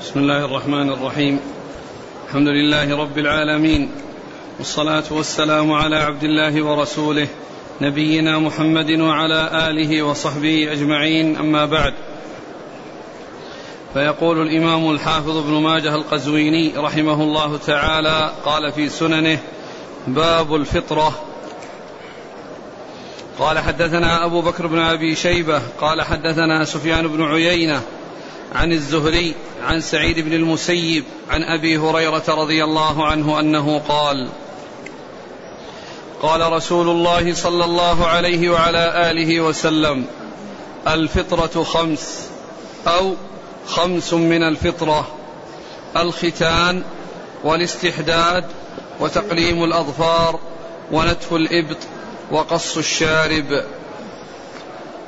بسم الله الرحمن الرحيم. الحمد لله رب العالمين. والصلاة والسلام على عبد الله ورسوله نبينا محمد وعلى آله وصحبه أجمعين. أما بعد. فيقول الإمام الحافظ ابن ماجه القزويني رحمه الله تعالى قال في سننه باب الفطرة. قال حدثنا أبو بكر بن أبي شيبة قال حدثنا سفيان بن عيينة عن الزهري عن سعيد بن المسيب عن أبي هريرة رضي الله عنه أنه قال قال رسول الله صلى الله عليه وعلى آله وسلم الفطرة خمس أو خمس من الفطرة الختان والاستحداد وتقليم الأظفار ونتف الإبط وقص الشارب.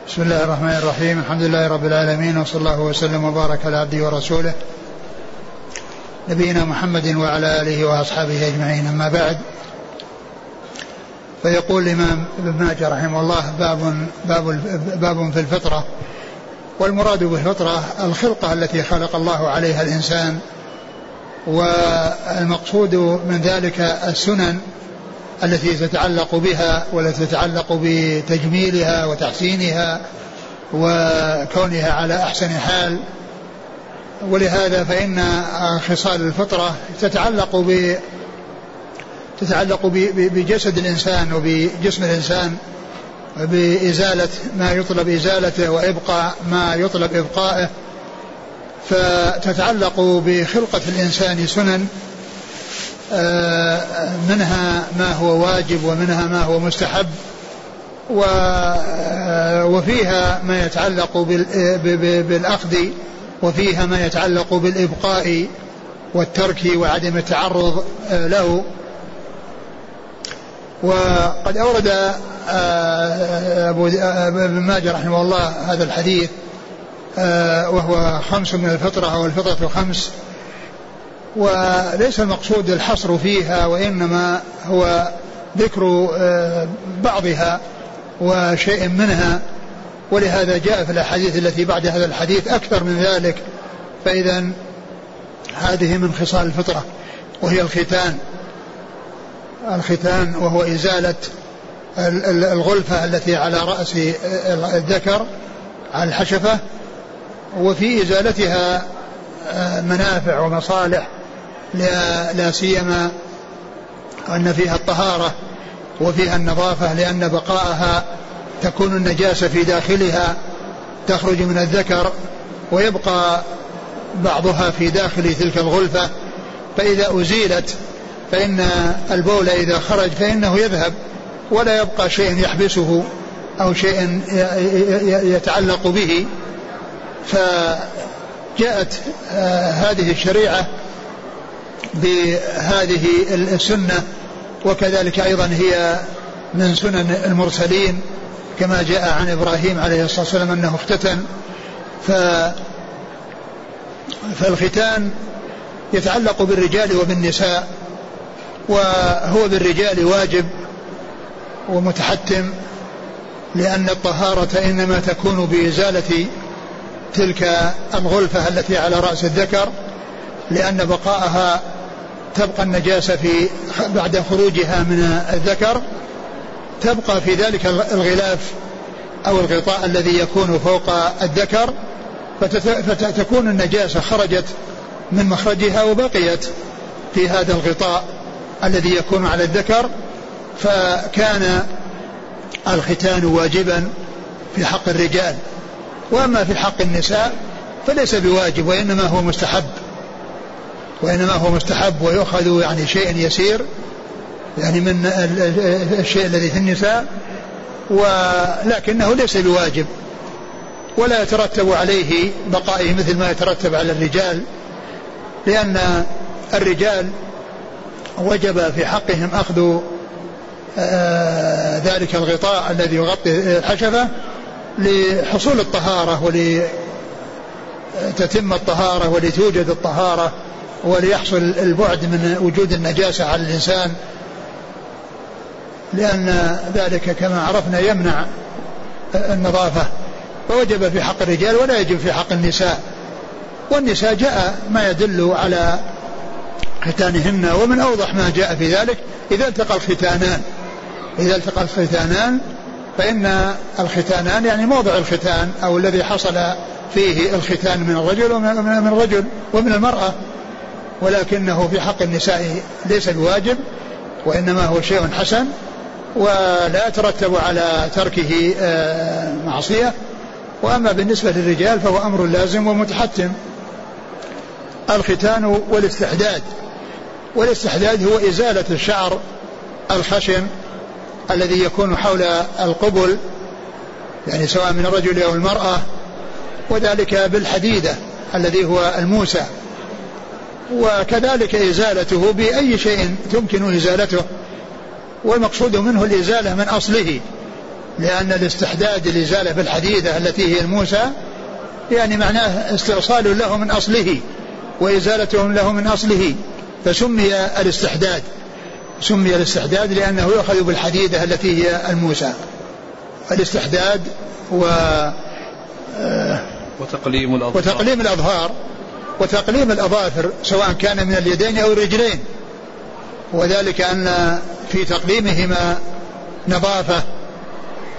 بسم الله الرحمن الرحيم. الحمد لله رب العالمين وصلى الله وسلم وبارك على عبده ورسوله. نبينا محمد وعلى آله وأصحابه أجمعين. أما بعد فيقول الإمام ابن ماجه رحمه الله باب باب باب في الفطرة. والمراد بالفطرة الخلقة التي خلق الله عليها الإنسان والمقصود من ذلك السنن التي تتعلق بها والتي تتعلق بتجميلها وتحسينها وكونها على أحسن حال. ولهذا فإن خصال الفطرة تتعلق ب تتعلق بجسد الإنسان وبجسم الإنسان بإزالة ما يطلب إزالته وإبقاء ما يطلب ابقائه فتتعلق بخلقة الإنسان سنن منها ما هو واجب ومنها ما هو مستحب. آه، وفيها ما يتعلق بالأخذ وفيها ما يتعلق بالإبقاء والترك وعدم التعرض آه، له. وقد أورد أبو ابن ماجه رحمه الله هذا الحديث وهو خمس من الفطرة أو الفطرة خمس وليس المقصود الحصر فيها وإنما هو ذكر آه، بعضها وشيء منها. ولهذا جاء في الأحاديث التي بعد هذا الحديث أكثر من ذلك. فإذا هذه من خصال الفطرة وهي الختان. الختان وهو إزالة الغلفة التي على رأس الذكر على الحشفة. وفي إزالتها آه، منافع ومصالح. لا, لا سيما أن فيها الطهارة وفيها النظافة لأن بقاءها تكون النجاسة في داخلها تخرج من الذكر ويبقى بعضها في داخل تلك الغلفة فإذا أزيلت فإن البول إذا خرج فإنه يذهب ولا يبقى شيء يحبسه أو شيء يتعلق به. فجاءت هذه الشريعة بهذه السنة وكذلك أيضا هي من سنن المرسلين كما جاء عن إبراهيم عليه الصلاة والسلام أنه اختتن. ف فالختان يتعلق بالرجال وبالنساء وهو بالرجال واجب ومتحتم لأن الطهارة إنما تكون بإزالة تلك الغلفة التي على رأس الذكر لأن بقاءها تبقى النجاسة في بعد خروجها من الذكر تبقى في ذلك الغلاف أو الغطاء الذي يكون فوق الذكر فتكون النجاسة خرجت من مخرجها وبقيت في هذا الغطاء الذي يكون على الذكر. فكان الختان واجبا في حق الرجال وأما في حق النساء فليس بواجب وإنما هو مستحب. وإنما هو مستحب ويؤخذ يعني شيء يسير يعني من الشيء الذي في النساء ولكنه ليس بواجب ولا يترتب عليه بقائه مثل ما يترتب على الرجال لأن الرجال وجب في حقهم أخذ آه، ذلك الغطاء الذي يغطي الحشفة لحصول الطهارة ولتتم الطهارة ولتوجد الطهارة. وليحصل البعد من وجود النجاسة على الإنسان لأن ذلك كما عرفنا يمنع النظافة. فوجب في حق الرجال ولا يجب في حق النساء. والنساء جاء ما يدل على ختانهن ومن أوضح ما جاء في ذلك إذا التقى الختانان. إذا التقى الختانان فإن الختانان يعني موضع الختان أو الذي حصل فيه الختان من الرجل ومن الرجل ومن المرأة. ولكنه في حق النساء ليس بواجب وإنما هو شيء حسن ولا يترتب على تركه آه، معصية. وأما بالنسبة للرجال فهو أمر لازم ومتحتم. الختان والاستحداد. والاستحداد هو إزالة الشعر الخشن الذي يكون حول القبل يعني سواء من الرجل أو المرأة وذلك بالحديدة الذي هو الموسى. وكذلك إزالته بأي شيء تمكن إزالته والمقصود منه الإزالة من أصله لأن الاستحداد الإزالة بالحديدة التي هي الموسى يعني معناه استئصال له من أصله وإزالته له من أصله فسمي الاستحداد سمي الاستحداد لأنه يؤخذ بالحديدة التي هي الموسى. الاستحداد و وتقليم الأظهار. وتقليم الأظهار. وتقليم الأظافر سواء كان من اليدين أو الرجلين. وذلك أن في تقليمهما نظافة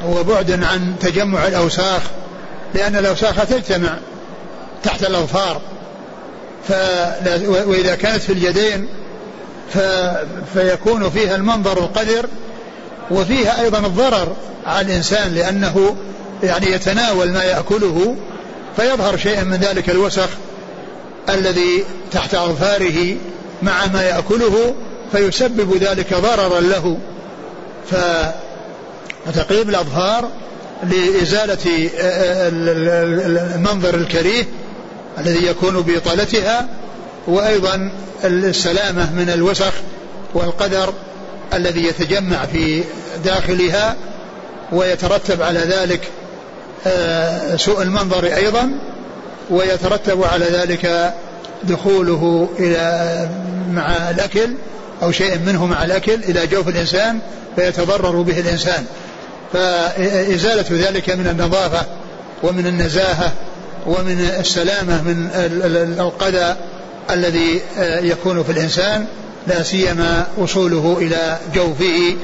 وبعد عن تجمع الأوساخ لأن الأوساخ تجتمع تحت الأظفار. وإذا كانت في اليدين ف... فيكون فيها المنظر القذر وفيها أيضا الضرر على الإنسان لأنه يعني يتناول ما يأكله فيظهر شيئا من ذلك الوسخ. الذي تحت أظفاره مع ما يأكله فيسبب ذلك ضررا له. فتقريب الأظهار لإزالة المنظر الكريه الذي يكون بإطالتها وأيضا السلامة من الوسخ والقدر الذي يتجمع في داخلها ويترتب على ذلك آه، سوء المنظر أيضا. ويترتب على ذلك دخوله إلى مع الأكل أو شيء منه مع الأكل إلى جوف الإنسان فيتضرر به الإنسان. فإزالة ذلك من النظافة ومن النزاهة ومن السلامة من القذى الذي يكون في الإنسان لا سيما وصوله إلى جوفه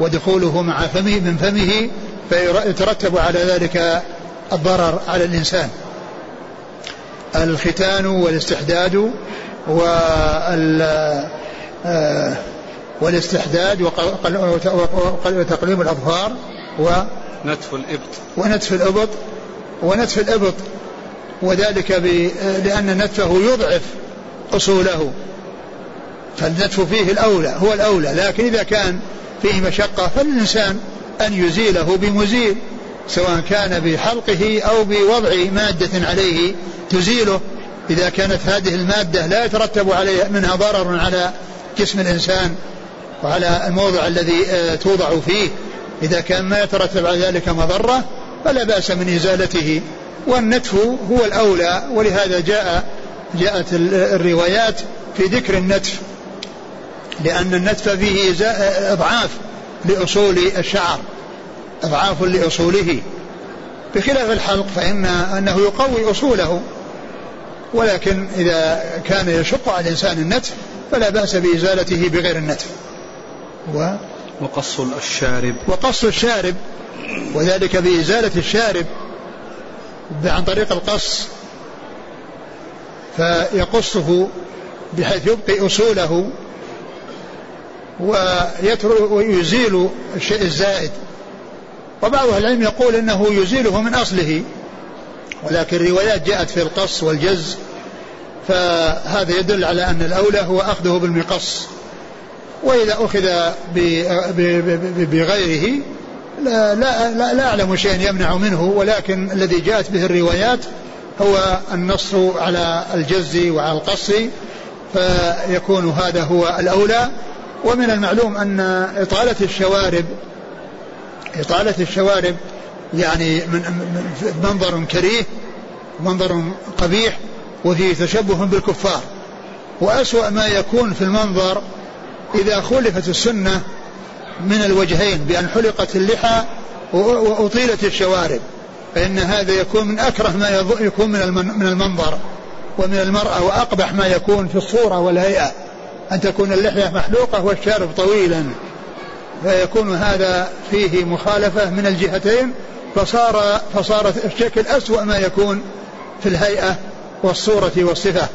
ودخوله مع فمه من فمه فيترتب على ذلك الضرر على الإنسان. الختان والاستحداد وال آه، والاستحداد وتقليم الأظفار و نتف الإبط. ونتف الإبط ونتف الإبط وذلك لأن نتفه يضعف أصوله. فالنتف فيه الأولى هو الأولى لكن إذا كان فيه مشقة فالإنسان أن يزيله بمزيل. سواء كان بحلقه أو بوضع مادة عليه تزيله. إذا كانت هذه المادة لا يترتب عليها منها ضرر على جسم الإنسان وعلى الموضع الذي آه، توضع فيه. إذا كان ما يترتب على ذلك مضرة فلا بأس من إزالته. والنتف هو الأولى ولهذا جاء جاءت الروايات في ذكر النتف. لأن النتف فيه إضعاف لأصول الشعر. أضعاف لأصوله. بخلاف الحلق فإن أنه يقوي أصوله. ولكن إذا كان يشق على الإنسان النتف فلا بأس بإزالته بغير النتف. و وقص الشارب. وقص الشارب. وذلك بإزالة الشارب. عن طريق القص. فيقصه بحيث يبقي أصوله. ويزيل الشيء الزائد. وبعض أهل العلم يقول أنه يزيله من أصله ولكن الروايات جاءت في القص والجز فهذا يدل على أن الأولى هو أخذه بالمقص وإذا أخذ بغيره لا, لا, لا, لا أعلم شيئا يمنع منه ولكن الذي جاءت به الروايات هو النص على الجز وعلى القص فيكون هذا هو الأولى ومن المعلوم أن إطالة الشوارب إطالة الشوارب يعني من منظر كريه منظر قبيح وفيه تشبه بالكفار. وأسوأ ما يكون في المنظر إذا خلفت السنة من الوجهين بأن حلقت اللحى وأطيلت الشوارب. فإن هذا يكون من أكره ما يكون من من المنظر ومن المرأة وأقبح ما يكون في الصورة والهيئة. أن تكون اللحية محلوقة والشارب طويلا. فيكون هذا فيه مخالفة من الجهتين فصار فصار الشكل أسوأ ما يكون في الهيئة والصورة والصفة.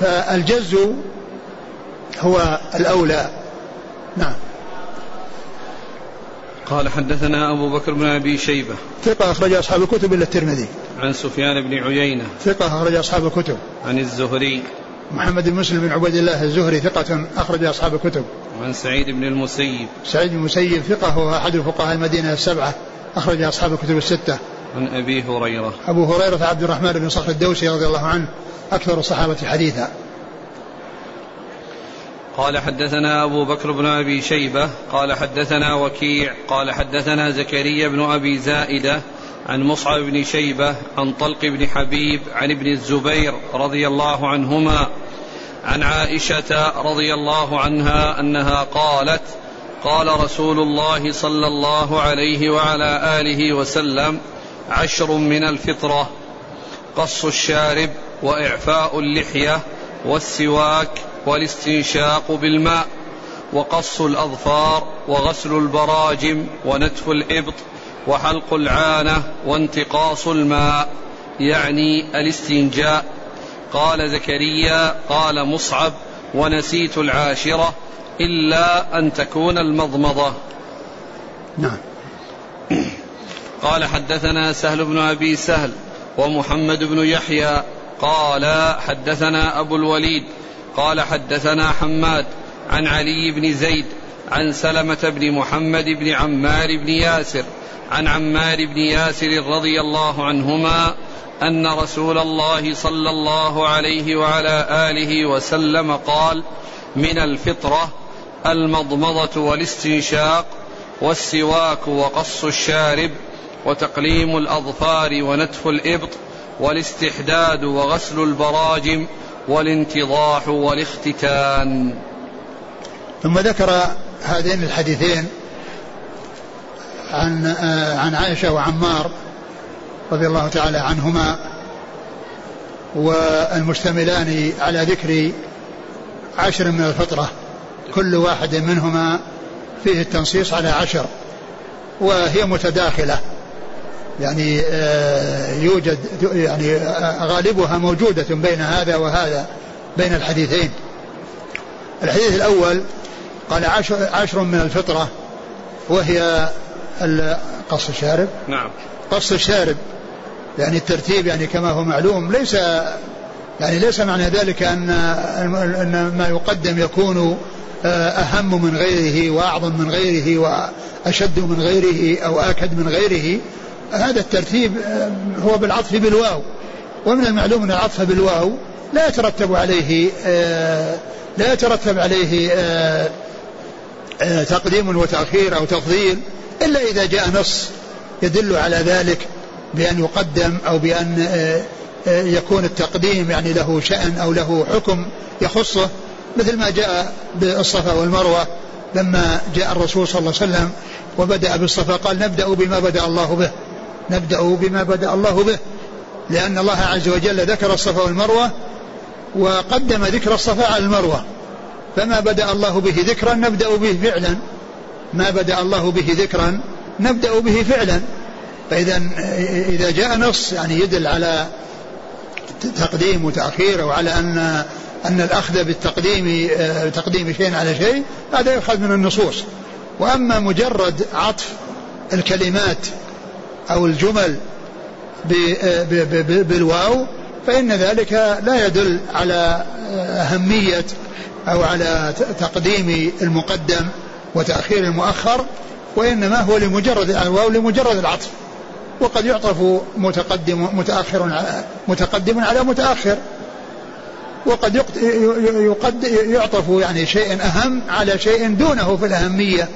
فالجز هو الأولى. نعم. قال حدثنا أبو بكر بن أبي شيبة. ثقة أخرج أصحاب الكتب إلا الترمذي. عن سفيان بن عيينة. ثقة أخرج أصحاب الكتب. عن الزهري. محمد بن مسلم بن عبيد الله الزهري ثقة أخرج أصحاب الكتب. عن سعيد بن المسيب. سعيد بن المسيب ثقة هو أحد فقهاء المدينة السبعة أخرج أصحاب الكتب الستة. عن أبي هريرة. أبو هريرة عبد الرحمن بن صخر الدوسي رضي الله عنه أكثر الصحابة حديثا. قال حدثنا أبو بكر بن أبي شيبة قال حدثنا وكيع قال حدثنا زكريا بن أبي زائدة عن مصعب بن شيبة عن طلق بن حبيب عن ابن الزبير رضي الله عنهما عن عائشة رضي الله عنها أنها قالت قال رسول الله صلى الله عليه وعلى آله وسلم عشر من الفطرة قص الشارب وإعفاء اللحية والسواك والاستنشاق بالماء وقص الأظفار وغسل البراجم ونتف الإبط وحلق العانة وانتقاص الماء يعني الاستنجاء قال زكريا قال مصعب ونسيت العاشرة إلا أن تكون المضمضة. نعم. قال حدثنا سهل بن أبي سهل ومحمد بن يحيى قال حدثنا أبو الوليد قال حدثنا حماد عن علي بن زيد عن سلمة بن محمد بن عمار بن ياسر عن عمار بن ياسر رضي الله عنهما أن رسول الله صلى الله عليه وعلى آله وسلم قال من الفطرة المضمضة والاستنشاق والسواك وقص الشارب وتقليم الأظفار ونتف الإبط والاستحداد وغسل البراجم والانتضاح والاختتان ثم ذكر هذين الحديثين عن آه، عن عائشة وعمار رضي الله تعالى عنهما والمشتملان على ذكر عشر من الفطرة كل واحد منهما فيه التنصيص على عشر وهي متداخلة يعني آه، يوجد يعني آه، غالبها موجودة بين هذا وهذا بين الحديثين. الحديث الأول قال عشر, عشر من الفطرة وهي قص الشارب؟ نعم. قص الشارب يعني الترتيب يعني كما هو معلوم ليس يعني ليس معنى ذلك أن أن ما يقدم يكون آه، أهم من غيره وأعظم من غيره وأشد من غيره أو آكد من غيره. هذا الترتيب آه، هو بالعطف بالواو. ومن المعلوم أن العطف بالواو لا يترتب عليه آه، لا يترتب عليه تقديم وتأخير أو تفضيل إلا إذا جاء نص يدل على ذلك. بأن يقدم أو بأن يكون التقديم يعني له شأن أو له حكم يخصه مثل ما جاء بالصفا والمروة لما جاء الرسول صلى الله عليه وسلم وبدأ بالصفا قال نبدأ بما بدأ الله به نبدأ بما بدأ الله به لأن الله عز وجل ذكر الصفا والمروة وقدم ذكر الصفا على المروة. فما بدأ الله به ذكرا نبدأ به فعلا ما بدأ الله به ذكرا نبدأ به فعلا. فإذا إذا جاء نص يعني يدل على تقديم وتأخير أو على أن أن الأخذ بالتقديم تقديم شيء على شيء هذا يؤخذ من النصوص. وأما مجرد عطف الكلمات أو الجمل بالواو فإن ذلك لا يدل على أهمية أو على تقديم المقدم وتأخير المؤخر وإنما هو لمجرد الواو لمجرد العطف. وقد يعطف متقدم متأخر متقدم على متأخر. وقد يقد يعطف يعني شيء أهم على شيء دونه في الأهمية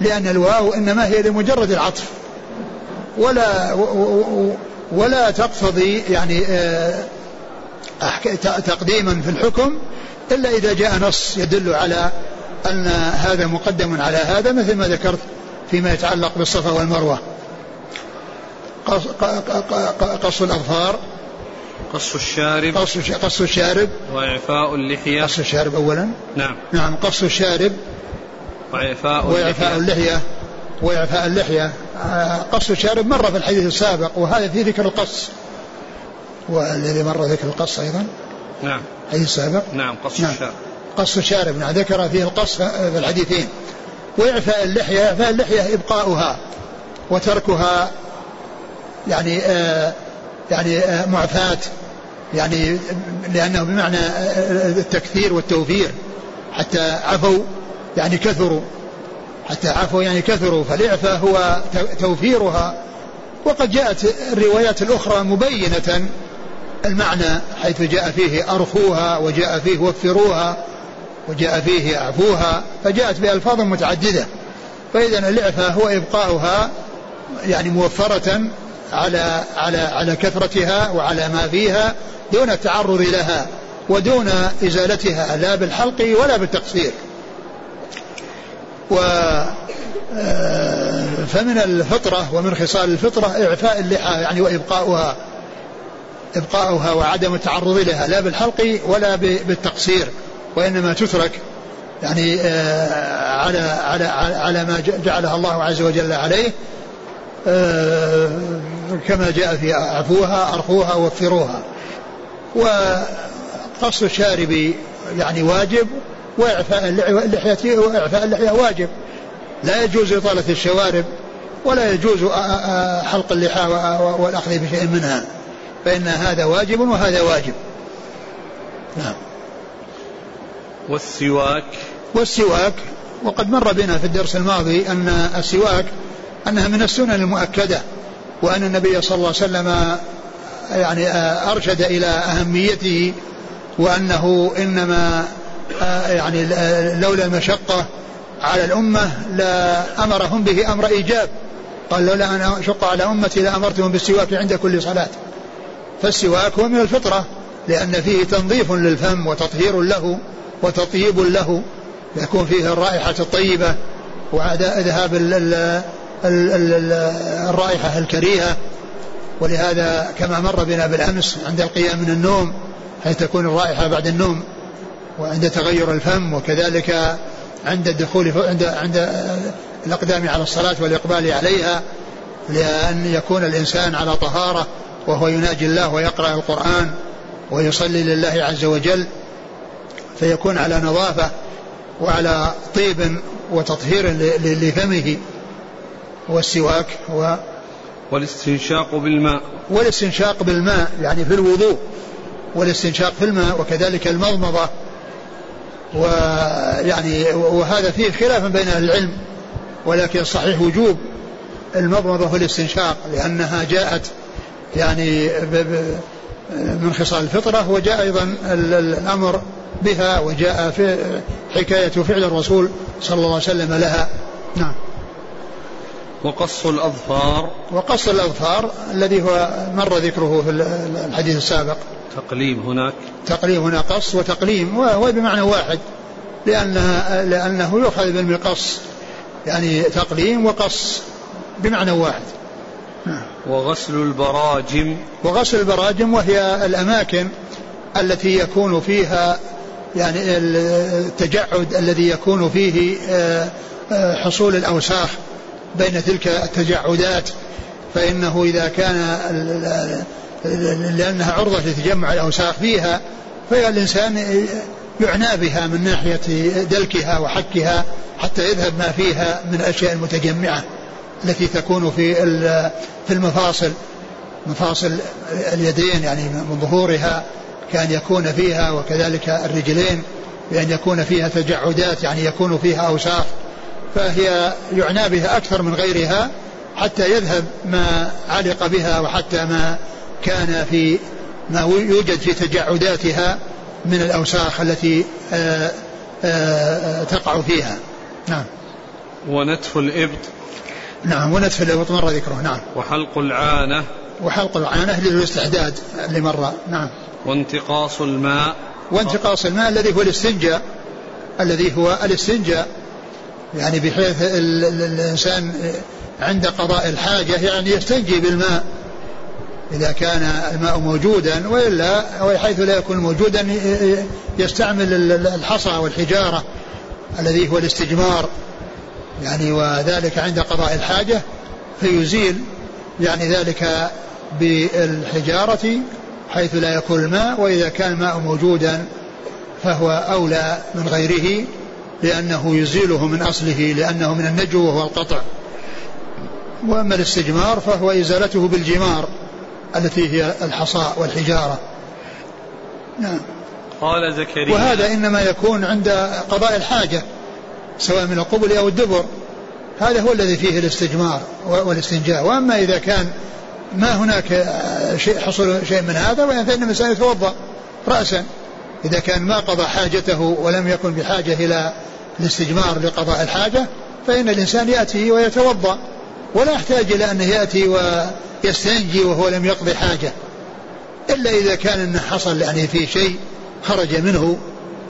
لأن الواو إنما هي لمجرد العطف. ولا ولا تقتضي يعني آه، تقديما في الحكم إلا إذا جاء نص يدل على أن هذا مقدم على هذا مثل ما ذكرت فيما يتعلق بالصفا والمروة. قص الأظفار. قص الشارب. قص قص الشارب. وإعفاء اللحية. قص الشارب أولا. نعم. نعم قص الشارب. وإعفاء وإعفاء اللحية. وإعفاء اللحية. آه، قص الشارب مر في الحديث السابق وهذا في ذكر القص. والذي مر ذكر القص أيضا. نعم. الحديث السابق نعم قص نعم. الشارب. قص الشارب نعم ذكر فيه القص في الحديثين. وإعفاء اللحية إعفاء اللحية إبقاؤها وتركها. يعني آه يعني آه معفاة يعني لأنه بمعنى آه، التكثير والتوفير. حتى عفوا يعني كثروا. حتى عفوا يعني كثروا. فالإعفاء هو توفيرها. وقد جاءت الروايات الأخرى مبينة المعنى حيث جاء فيه أرخوها وجاء فيه وفروها وجاء فيه أعفوها فجاءت بألفاظ متعددة. فإذا الإعفاء هو إبقاؤها يعني موفرة على على على كثرتها وعلى ما فيها دون التعرض لها ودون إزالتها لا بالحلق ولا بالتقصير. و آه، فمن الفطرة ومن خصال الفطرة إعفاء اللحى يعني وإبقاؤها إبقاؤها وعدم التعرض لها لا بالحلق ولا بالتقصير وإنما تترك يعني آه، على على على ما جعلها الله عز وجل عليه آه، كما جاء في عفوها أرخوها وفروها وقص الشارب يعني واجب وإعفاء اللحية وإعفاء اللحية واجب. لا يجوز إطالة الشوارب ولا يجوز حلق اللحى والأخذ بشيء منها. فإن هذا واجب وهذا واجب. نعم. والسواك؟ والسواك وقد مر بنا في الدرس الماضي أن السواك أنها من السنن المؤكدة. وأن النبي صلى الله عليه وسلم يعني أرشد إلى أهميته وأنه إنما يعني لولا المشقة على الأمة لأمرهم به أمر إيجاب. قال لولا أن أشق على أمتي لأمرتهم بالسواك عند كل صلاة. فالسواك هو من الفطرة لأن فيه تنظيف للفم وتطهير له وتطيب له يكون فيه الرائحة الطيبة وذهاب الرائحة الكريهة. ولهذا كما مر بنا بالأمس عند القيام من النوم حيث تكون الرائحة بعد النوم وعند تغير الفم وكذلك عند الدخول عند عند الإقدام على الصلاة والإقبال عليها لأن يكون الإنسان على طهارة وهو يناجي الله ويقرأ القرآن ويصلي لله عز وجل فيكون على نظافة وعلى طيب وتطهير لفمه. والسواك و والاستنشاق بالماء. والاستنشاق بالماء يعني في الوضوء والاستنشاق في الماء وكذلك المضمضة. ويعني وهذا فيه خلاف بين أهل العلم ولكن الصحيح وجوب المضمضة والاستنشاق لأنها جاءت يعني من خصال الفطرة وجاء أيضا الأمر بها وجاء في حكاية فعل الرسول صلى الله عليه وسلم لها. نعم. وقص الأظفار. وقص الأظفار الذي هو مر ذكره في الحديث السابق. تقليم هناك. تقليم هنا قص وتقليم وهو بمعنى واحد لأنها لأنه يؤخذ بالمقص يعني تقليم وقص بمعنى واحد. وغسل البراجم. وغسل البراجم وهي الأماكن التي يكون فيها يعني التجعد الذي يكون فيه آه، آه، حصول الأوساخ. بين تلك التجعدات فإنه إذا كان لأنها عرضة لتجمع الأوساخ فيها فالإنسان يعنى بها من ناحية دلكها وحكها حتى يذهب ما فيها من الأشياء المتجمعة التي تكون في في المفاصل مفاصل اليدين يعني من ظهورها كأن يكون فيها وكذلك الرجلين بأن يكون فيها تجعدات يعني يكون فيها أوساخ. فهي يعنى بها أكثر من غيرها حتى يذهب ما علق بها وحتى ما كان في ما يوجد في تجعداتها من الأوساخ التي آآ آه، آآ آه، تقع فيها. نعم. ونتف الإبط. نعم ونتف الإبط مر ذكره. نعم. وحلق العانة. وحلق العانة للاستعداد اللي مر نعم. وانتقاص الماء. وانتقاص الماء الذي هو الاستنجاء الذي هو الاستنجاء. يعني بحيث الإنسان عند قضاء الحاجة يعني يستنجي بالماء إذا كان الماء موجودا وإلا حيث لا يكون موجودا يستعمل الحصى والحجارة الذي هو الاستجمار. يعني وذلك عند قضاء الحاجة فيزيل يعني ذلك بالحجارة حيث لا يكون الماء وإذا كان الماء موجودا فهو أولى من غيره. لأنه يزيله من أصله لأنه من النجو وهو القطع وأما الاستجمار فهو إزالته بالجمار التي هي الحصى والحجارة. نعم. قال زكريا. وهذا إنما يكون عند قضاء الحاجة سواء من القبل أو الدبر. هذا هو الذي فيه الاستجمار والاستنجاء. وأما إذا كان ما هناك شيء حصل شيء من هذا فإن الإنسان يتوضأ رأسا. إذا كان ما قضى حاجته ولم يكن بحاجة إلى الاستجمار لقضاء الحاجة فإن الإنسان يأتي ويتوضأ ولا يحتاج إلى أنه يأتي ويستنجي وهو لم يقضي حاجة. إلا إذا كان أنه حصل يعني في شيء خرج منه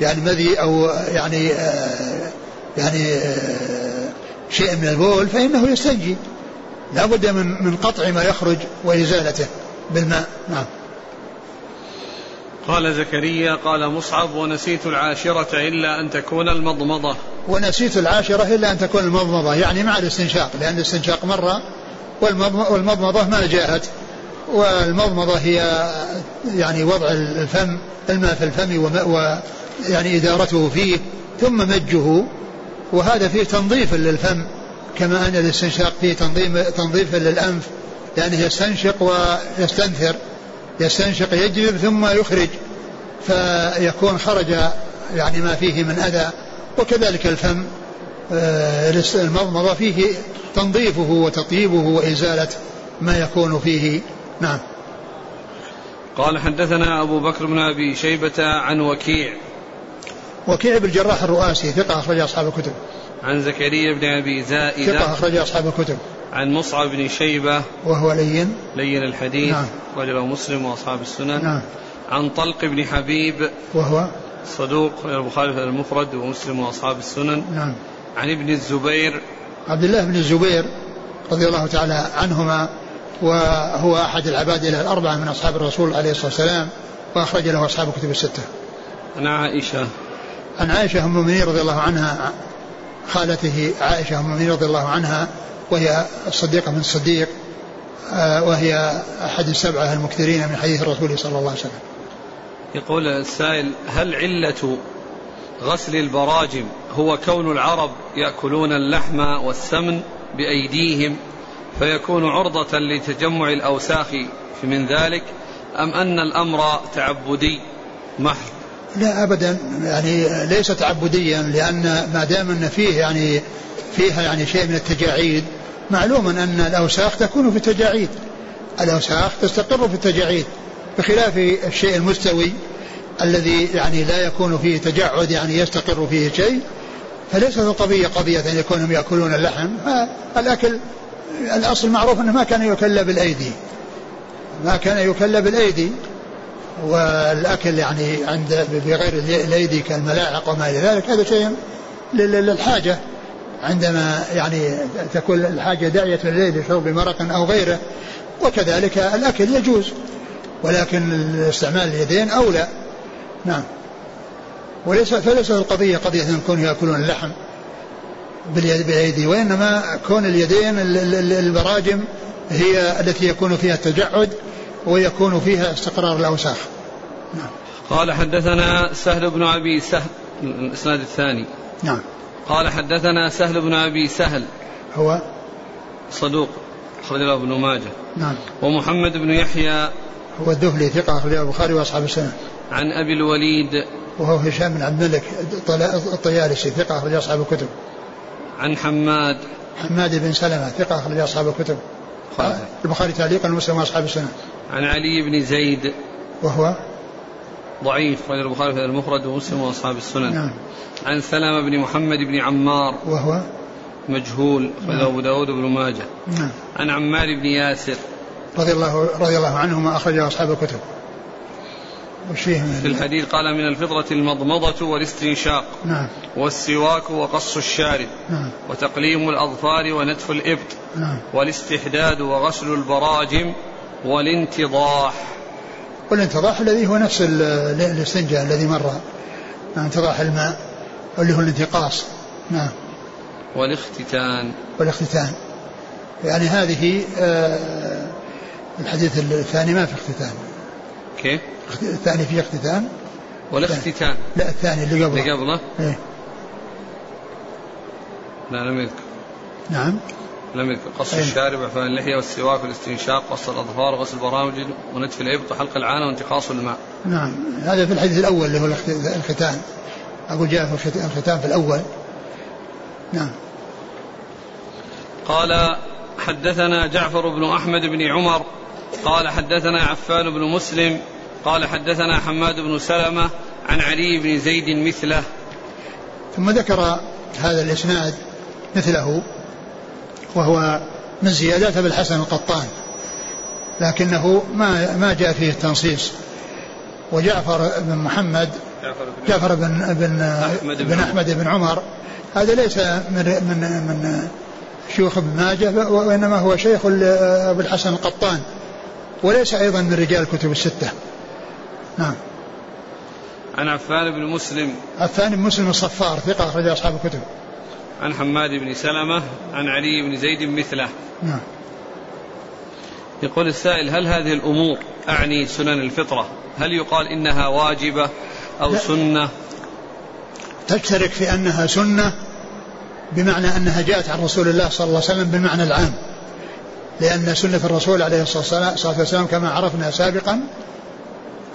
يعني مذي أو يعني آه يعني آه شيء من البول فإنه يستنجي. لا بد من من قطع ما يخرج وإزالته بالماء. نعم. قال زكريا قال مصعب ونسيت العاشرة إلا أن تكون المضمضة. ونسيت العاشرة إلا أن تكون المضمضة يعني مع الاستنشاق لأن الاستنشاق مرة والمضمضة ما جاءت. والمضمضة هي يعني وضع الفم الماء في الفم ويعني إدارته فيه ثم مجه. وهذا فيه تنظيف للفم كما أن الاستنشاق فيه تنظيف, للأنف لأنه يستنشق ويستنثر. يستنشق يجذب ثم يخرج فيكون خرج يعني ما فيه من أذى. وكذلك الفم آه، المضمضة فيه تنظيفه وتطيبه وإزالة ما يكون فيه. نعم. قال حدثنا أبو بكر بن أبي شيبة عن وكيع. وكيع بالجراح الرؤاسي ثقة أخرج أصحاب الكتب. عن زكريا بن أبي زائدة. ثقة أخرج أصحاب الكتب. عن مصعب بن شيبة وهو لين. لين الحديث نعم. رجله مسلم وأصحاب السنن نعم. عن طلق بن حبيب وهو صدوق البخاري في المفرد ومسلم وأصحاب السنن. نعم. عن ابن الزبير. عبد الله بن الزبير رضي الله تعالى عنهما وهو أحد العباد الأربعة من أصحاب الرسول عليه الصلاة والسلام وأخرج له أصحاب الكتب الستة. عن عائشة. عن عائشة أم المؤمنين رضي الله عنها خالته عائشة أم المؤمنين رضي الله عنها وهي الصديقة من الصديق آه، وهي أحد السبعة المكثرين من حديث الرسول صلى الله عليه وسلم. يقول السائل هل علة غسل البراجم هو كون العرب يأكلون اللحم والسمن بأيديهم فيكون عرضة لتجمع الأوساخ من ذلك أم أن الأمر تعبدي محض؟ لا أبدا. يعني ليس تعبديا لأن ما دام أن فيه يعني فيها يعني شيء من التجاعيد معلوم أن الأوساخ تكون في التجاعيد. الأوساخ تستقر في التجاعيد بخلاف الشيء المستوي الذي يعني لا يكون فيه تجعد يعني يستقر فيه شيء فليست القضية قضية أن يكونهم يأكلون اللحم. الأكل الأصل معروف أنه ما كان يكل بالأيدي. ما كان يكل بالأيدي والأكل يعني عند بغير الأيدي كالملاعق وما إلى ذلك هذا شيء للحاجة. عندما يعني تكون الحاجة داعية لليل لشرب مرق أو غيره وكذلك الأكل يجوز ولكن استعمال اليدين أولى. نعم. وليس فليست القضية قضية أن يكونوا يأكلون اللحم بالأيدي وإنما كون اليدين البراجم هي التي يكون فيها التجعد ويكون فيها استقرار الأوساخ. نعم. قال حدثنا سهل بن أبي سهل الإسناد الثاني. نعم. قال حدثنا سهل بن أبي سهل. هو صدوق أخرج له ابن ماجه. نعم. ومحمد بن يحيى. هو الدهلي ثقة أخرجه البخاري وأصحاب السنة. عن أبي الوليد. وهو هشام بن عبد الملك الطيالسي ثقة أخرج أصحاب الكتب. عن حماد. حماد بن سلمة ثقة أخرج أصحاب الكتب. البخاري تعليقا ومسلم وأصحاب السنة. عن علي بن زيد. وهو ضعيف خرج البخاري في المفرد ومسلم وأصحاب السنن. نعم. عن سلمة بن محمد بن عمار. وهو؟ مجهول نعم. أبو داود بن ماجه. نعم. عن عمار بن ياسر. رضي الله رضي الله عنهما أخرجه أصحاب الكتب. وش فيه في الحديث قال من الفطرة المضمضة والاستنشاق نعم. والسواك وقص الشارب نعم. وتقليم الأظفار ونتف الإبط نعم. والاستحداد وغسل البراجم والانتضاح. والانتضاح الذي هو نفس الاستنجاء الذي مر. انتضاح الماء اللي هو الانتقاص. نعم. والاختتان. والاختتان. يعني هذه آه الحديث الثاني ما في اختتان. كيف؟ الثاني فيه اختتان؟ والاختتان. لا الثاني اللي قبله. اللي قبله؟ إيه. لا لم يذكر. نعم. لم يذكر قص أيه؟ الشارب وعفان اللحية والسواك والاستنشاق قص الأظفار وغسل البرامج ونتف الابط وحلق العانة وانتقاص الماء. نعم هذا في الحديث الأول اللي هو الختان أقول جاء في الختان في الأول. نعم. قال حدثنا جعفر بن أحمد بن عمر قال حدثنا عفان بن مسلم قال حدثنا حماد بن سلمة عن علي بن زيد مثله. ثم ذكر هذا الإسناد مثله وهو من زيادات أبي الحسن القطان لكنه ما ما جاء فيه التنصيص. وجعفر بن محمد جعفر بن بن أحمد بن أحمد بن عمر هذا ليس من من من شيوخ ابن ماجه وإنما هو شيخ ابو الحسن القطان وليس أيضا من رجال الكتب الستة. نعم. عن عفان بن مسلم. عفان بن مسلم الصفار ثقة أخرج أصحاب الكتب. عن حماد بن سلمة عن علي بن زيد مثله. نعم. يقول السائل هل هذه الأمور أعني سنن الفطرة؟ هل يقال إنها واجبة أو. سنة؟ تشترك في أنها سنة بمعنى أنها جاءت عن رسول الله صلى الله عليه وسلم بالمعنى العام. لأن سنة الرسول عليه الصلاة والسلام كما عرفنا سابقا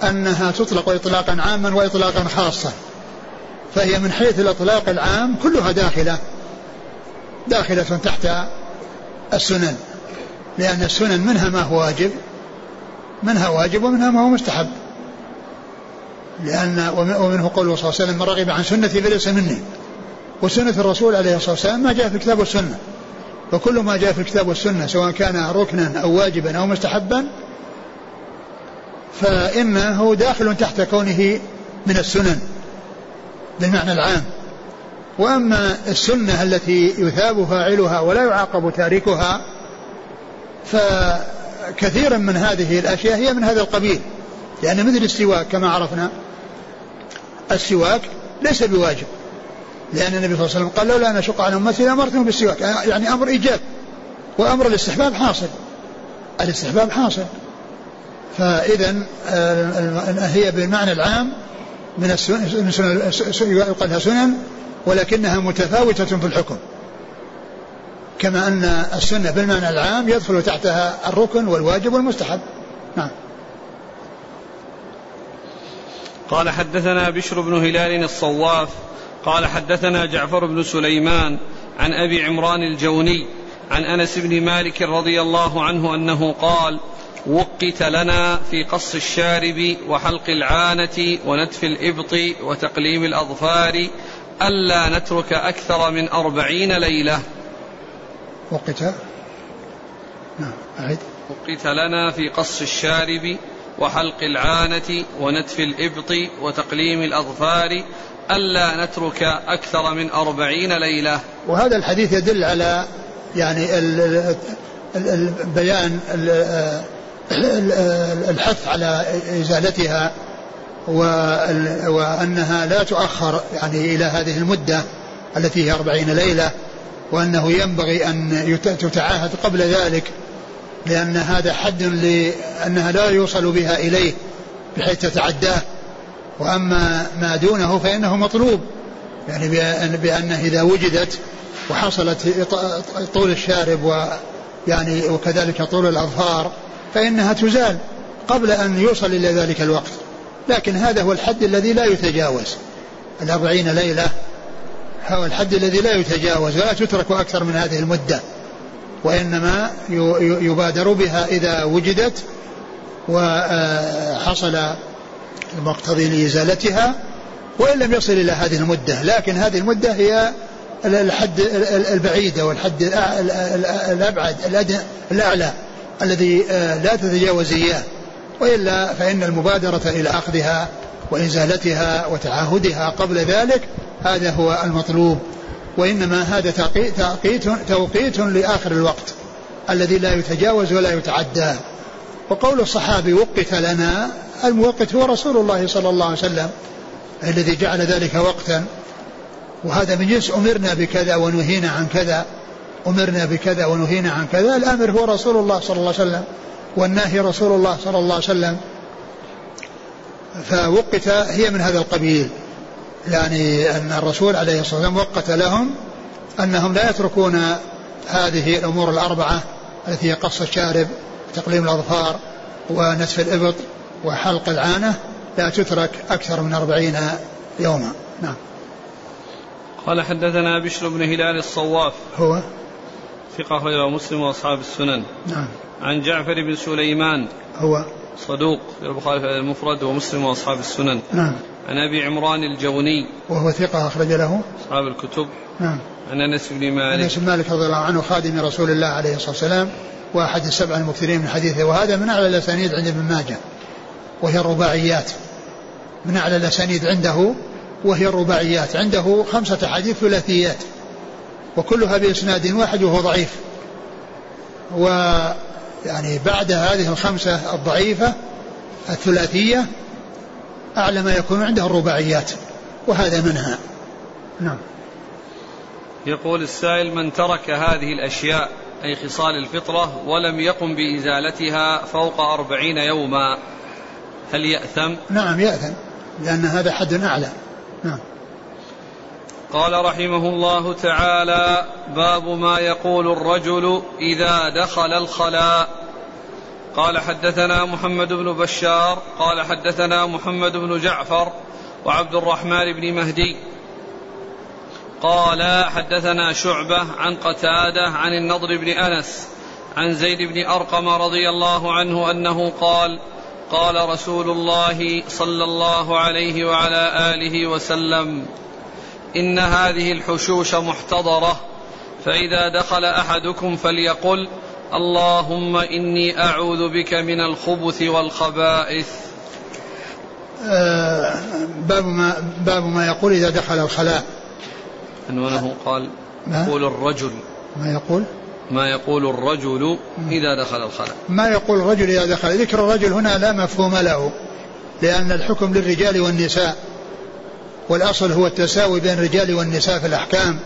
أنها تطلق إطلاقا عاما وإطلاقا خاصا. فهي من حيث الإطلاق العام كلها داخلة. داخلة تحت السنن لأن السنن منها ما هو واجب منها واجب ومنها ما هو مستحب. لأن ومنه قوله صلى الله عليه وسلم من رغب عن سنتي فليس مني. وسنة الرسول عليه الصلاة والسلام ما جاء في الكتاب والسنة. وكل ما جاء في الكتاب والسنة سواء كان ركنا أو واجبا أو مستحبا فإنه داخل تحت كونه من السنن بالمعنى العام. وأما السنة التي يثاب فاعلها ولا يعاقب تاركها فكثيرا من هذه الأشياء هي من هذا القبيل. لأن مثل السواك كما عرفنا السواك ليس بواجب. لأن النبي صلى الله عليه وسلم قال لولا أن أشق على أمتي لأمرتهم بالسواك. يعني أمر إيجاب وأمر الاستحباب حاصل. الاستحباب حاصل. فإذا آه، هي بالمعنى العام من السنن يقال سنن ولكنها متفاوتة في الحكم. كما أن السنة بالمعنى العام يدخل تحتها الركن والواجب والمستحب. نعم. قال حدثنا بشر بن هلال الصواف قال حدثنا جعفر بن سليمان عن أبي عمران الجوني عن أنس بن مالك رضي الله عنه أنه قال وقت لنا في قص الشارب وحلق العانة ونتف الإبط وتقليم الأظفار ألا نترك أكثر من أربعين ليلة. وقت نعم أعد وقت لنا في قص الشارب وحلق العانة ونتف الإبط وتقليم الأظفار. ألا نترك أكثر من أربعين ليلة. وهذا الحديث يدل على يعني البيان الحث على إزالتها وأنها لا تؤخر يعني إلى هذه المدة التي هي أربعين ليلة وأنه ينبغي أن تتعاهد قبل ذلك لأن هذا حد لأنها لا يوصل بها إليه بحيث تتعداه. وأما ما دونه فإنه مطلوب يعني بأنه إذا وجدت وحصلت طول الشارب ويعني وكذلك طول الأظفار فإنها تزال قبل أن يوصل إلى ذلك الوقت. لكن هذا هو الحد الذي لا يتجاوز. الأربعين ليلة هو الحد الذي لا يتجاوز ولا تترك أكثر من هذه المدة وإنما يبادر بها إذا وجدت وحصل المقتضي لإزالتها وإن لم يصل إلى هذه المدة. لكن هذه المدة هي الحد البعيد أو الحد الأبعد الأعلى الذي لا تتجاوز إياه. وإلا فإن المبادرة إلى أخذها وإزالتها وتعاهدها قبل ذلك هذا هو المطلوب. وإنما هذا توقيت توقيت لآخر الوقت الذي لا يتجاوز ولا يتعدى. وقول الصحابي وقت لنا الموقت هو رسول الله صلى الله عليه وسلم الذي جعل ذلك وقتا. وهذا من جنس أمرنا بكذا ونهينا عن كذا أمرنا بكذا ونهينا عن كذا الآمر هو رسول الله صلى الله عليه وسلم. والناهي رسول الله صلى الله عليه وسلم فوقت هي من هذا القبيل. يعني أن الرسول عليه الصلاة والسلام وقت لهم أنهم لا يتركون هذه الأمور الأربعة التي هي قص الشارب تقليم الأظفار ونتف الإبط وحلق العانة لا تترك أكثر من أربعين يوما. نعم. قال حدثنا بشر بن هلال الصواف. هو؟ ثقة أخرجه مسلم وأصحاب السنن. نعم. عن جعفر بن سليمان. هو صدوق البخاري في المفرد ومسلم وأصحاب السنن. نعم. عن أبي عمران الجوني. وهو ثقة أخرج له. أصحاب الكتب. نعم. عن أنس بن مالك. أنس بن مالك رضي الله عنه خادم رسول الله عليه الصلاة والسلام وأحد السبع المكثرين من حديثه. وهذا من أعلى الأسانيد عند ابن ماجه وهي الرباعيات. من أعلى الأسانيد عنده وهي الرباعيات. عنده خمسة حديث ثلاثيات. وكلها بإسناد واحد وهو ضعيف. ويعني بعد هذه الخمسة الضعيفة الثلاثية أعلى ما يكون عنده الرباعيات وهذا منها. نعم. يقول السائل من ترك هذه الأشياء أي خصال الفطرة ولم يقم بإزالتها فوق أربعين يوما هل يأثم؟ نعم يأثم لأن هذا حد أعلى. نعم. قال رحمه الله تعالى باب ما يقول الرجل إذا دخل الخلاء. قال حدثنا محمد بن بشار قال حدثنا محمد بن جعفر وعبد الرحمن بن مهدي. قال حدثنا شعبة عن قتادة عن النضر بن أنس عن زيد بن أرقم رضي الله عنه أنه قال قال رسول الله صلى الله عليه وعلى آله وسلم إن هذه الحشوش محتضرة. فإذا دخل أحدكم فليقل اللهم إني أعوذ بك من الخبث والخبائث. آه باب ما باب ما يقول إذا دخل الخلاء. عنوانه قال يقول الرجل. ما يقول؟ ما يقول الرجل إذا دخل الخلاء. ما يقول الرجل إذا دخل؟ ذكر الرجل هنا لا مفهوم له لأن الحكم للرجال والنساء. والأصل هو التساوي بين الرجال والنساء في الأحكام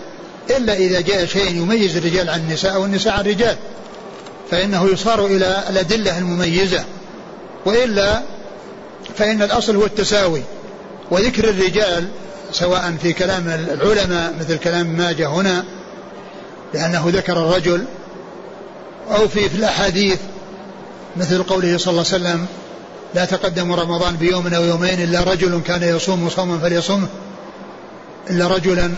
إلا إذا جاء شيء يميز الرجال عن النساء والنساء عن الرجال فإنه يصار إلى الأدلة المميزة. وإلا فإن الأصل هو التساوي وذكر الرجال سواء في كلام العلماء مثل كلام ما جاء هنا لأنه ذكر الرجل أو في, في الأحاديث مثل قوله صلى الله عليه وسلم لا تقدم رمضان بيوم أو يومين إلا رجل كان يصوم صوما فليصومه إلا رجلا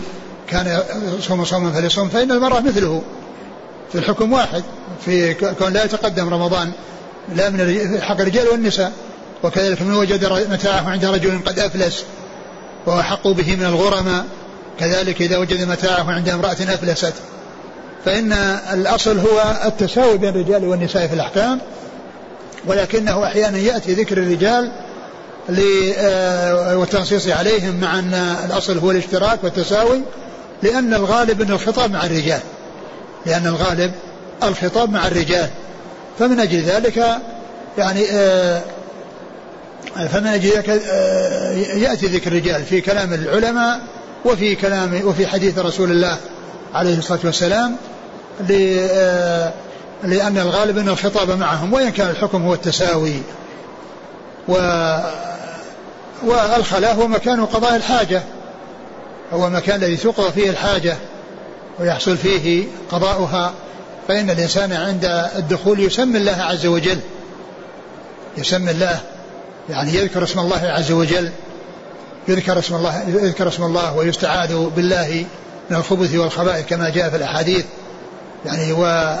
كان يصوم صوما فليصوم فإن المرأة مثله. في الحكم واحد في كون لا يتقدم رمضان لا من حق الرجال والنساء. وكذلك من وجد متاعه عند رجل قد أفلس وهو به من الغرماء. كذلك إذا وجد متاعه عند امرأة أفلست. فإن الأصل هو التساوي بين الرجال والنساء في الأحكام. ولكنه أحيانا يأتي ذكر الرجال آه، والتنصيص عليهم مع أن الأصل هو الاشتراك والتساوي لأن الغالب أن الخطاب مع الرجال لأن الغالب الخطاب مع الرجال. فمن أجل ذلك يعني آه، فمن أجل ذلك آه، يأتي ذكر الرجال في كلام العلماء وفي كلام وفي حديث رسول الله عليه الصلاة والسلام لأن الغالب أن الخطاب معهم وإن كان الحكم هو التساوي. و والخلاء هو مكان قضاء الحاجة. هو المكان الذي تقضى فيه الحاجة ويحصل فيه قضاؤها. فإن الإنسان عند الدخول يسمي الله عز وجل. يسمي الله. يعني يذكر اسم الله عز وجل. يذكر اسم الله يذكر اسم الله ويستعاذ بالله من الخبث والخبائث كما جاء في الأحاديث. يعني و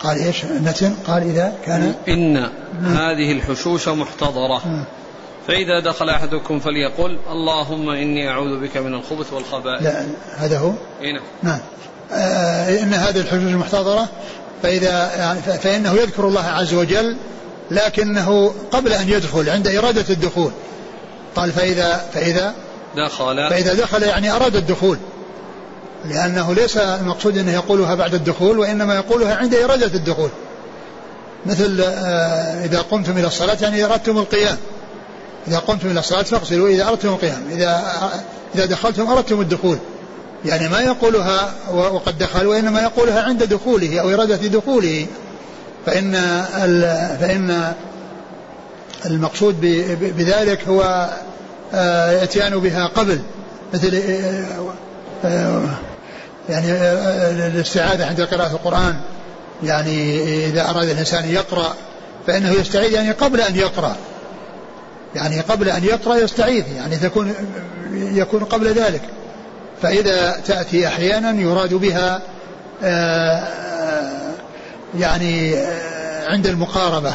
قال إيش؟ المتن قال إذا كان إن هذه الحشوش محتضرة. فإذا دخل أحدكم فليقل اللهم إني أعوذ بك من الخبث والخبائث. لا هذا هو؟ إيه نعم. نعم. آه إن هذه الحشوش المحتضرة فإذا يعني فإنه يذكر الله عز وجل لكنه قبل أن يدخل عند إرادة الدخول. قال فإذا فإذا دخل. فإذا دخل يعني أراد الدخول. لأنه ليس المقصود أنه يقولها بعد الدخول وإنما يقولها عند إرادة الدخول. مثل آه، إذا قمتم إلى الصلاة يعني أردتم القيام. إذا قمتم إلى الصلاة فاغسلوا إذا أردتم القيام. إذا إذا دخلتم أردتم الدخول. يعني ما يقولها وقد دخل وإنما يقولها عند دخوله أو إرادة دخوله. فإن فإن المقصود بذلك هو إتيان آه، بها قبل. مثل آه، آه، يعني الاستعاذة عند قراءة القرآن. يعني إذا أراد الإنسان يقرأ فإنه يستعيذ يعني قبل أن يقرأ. يعني قبل أن يقرأ يستعيذ يعني تكون يكون قبل ذلك. فإذا تأتي أحيانا يراد بها يعني عند المقاربة.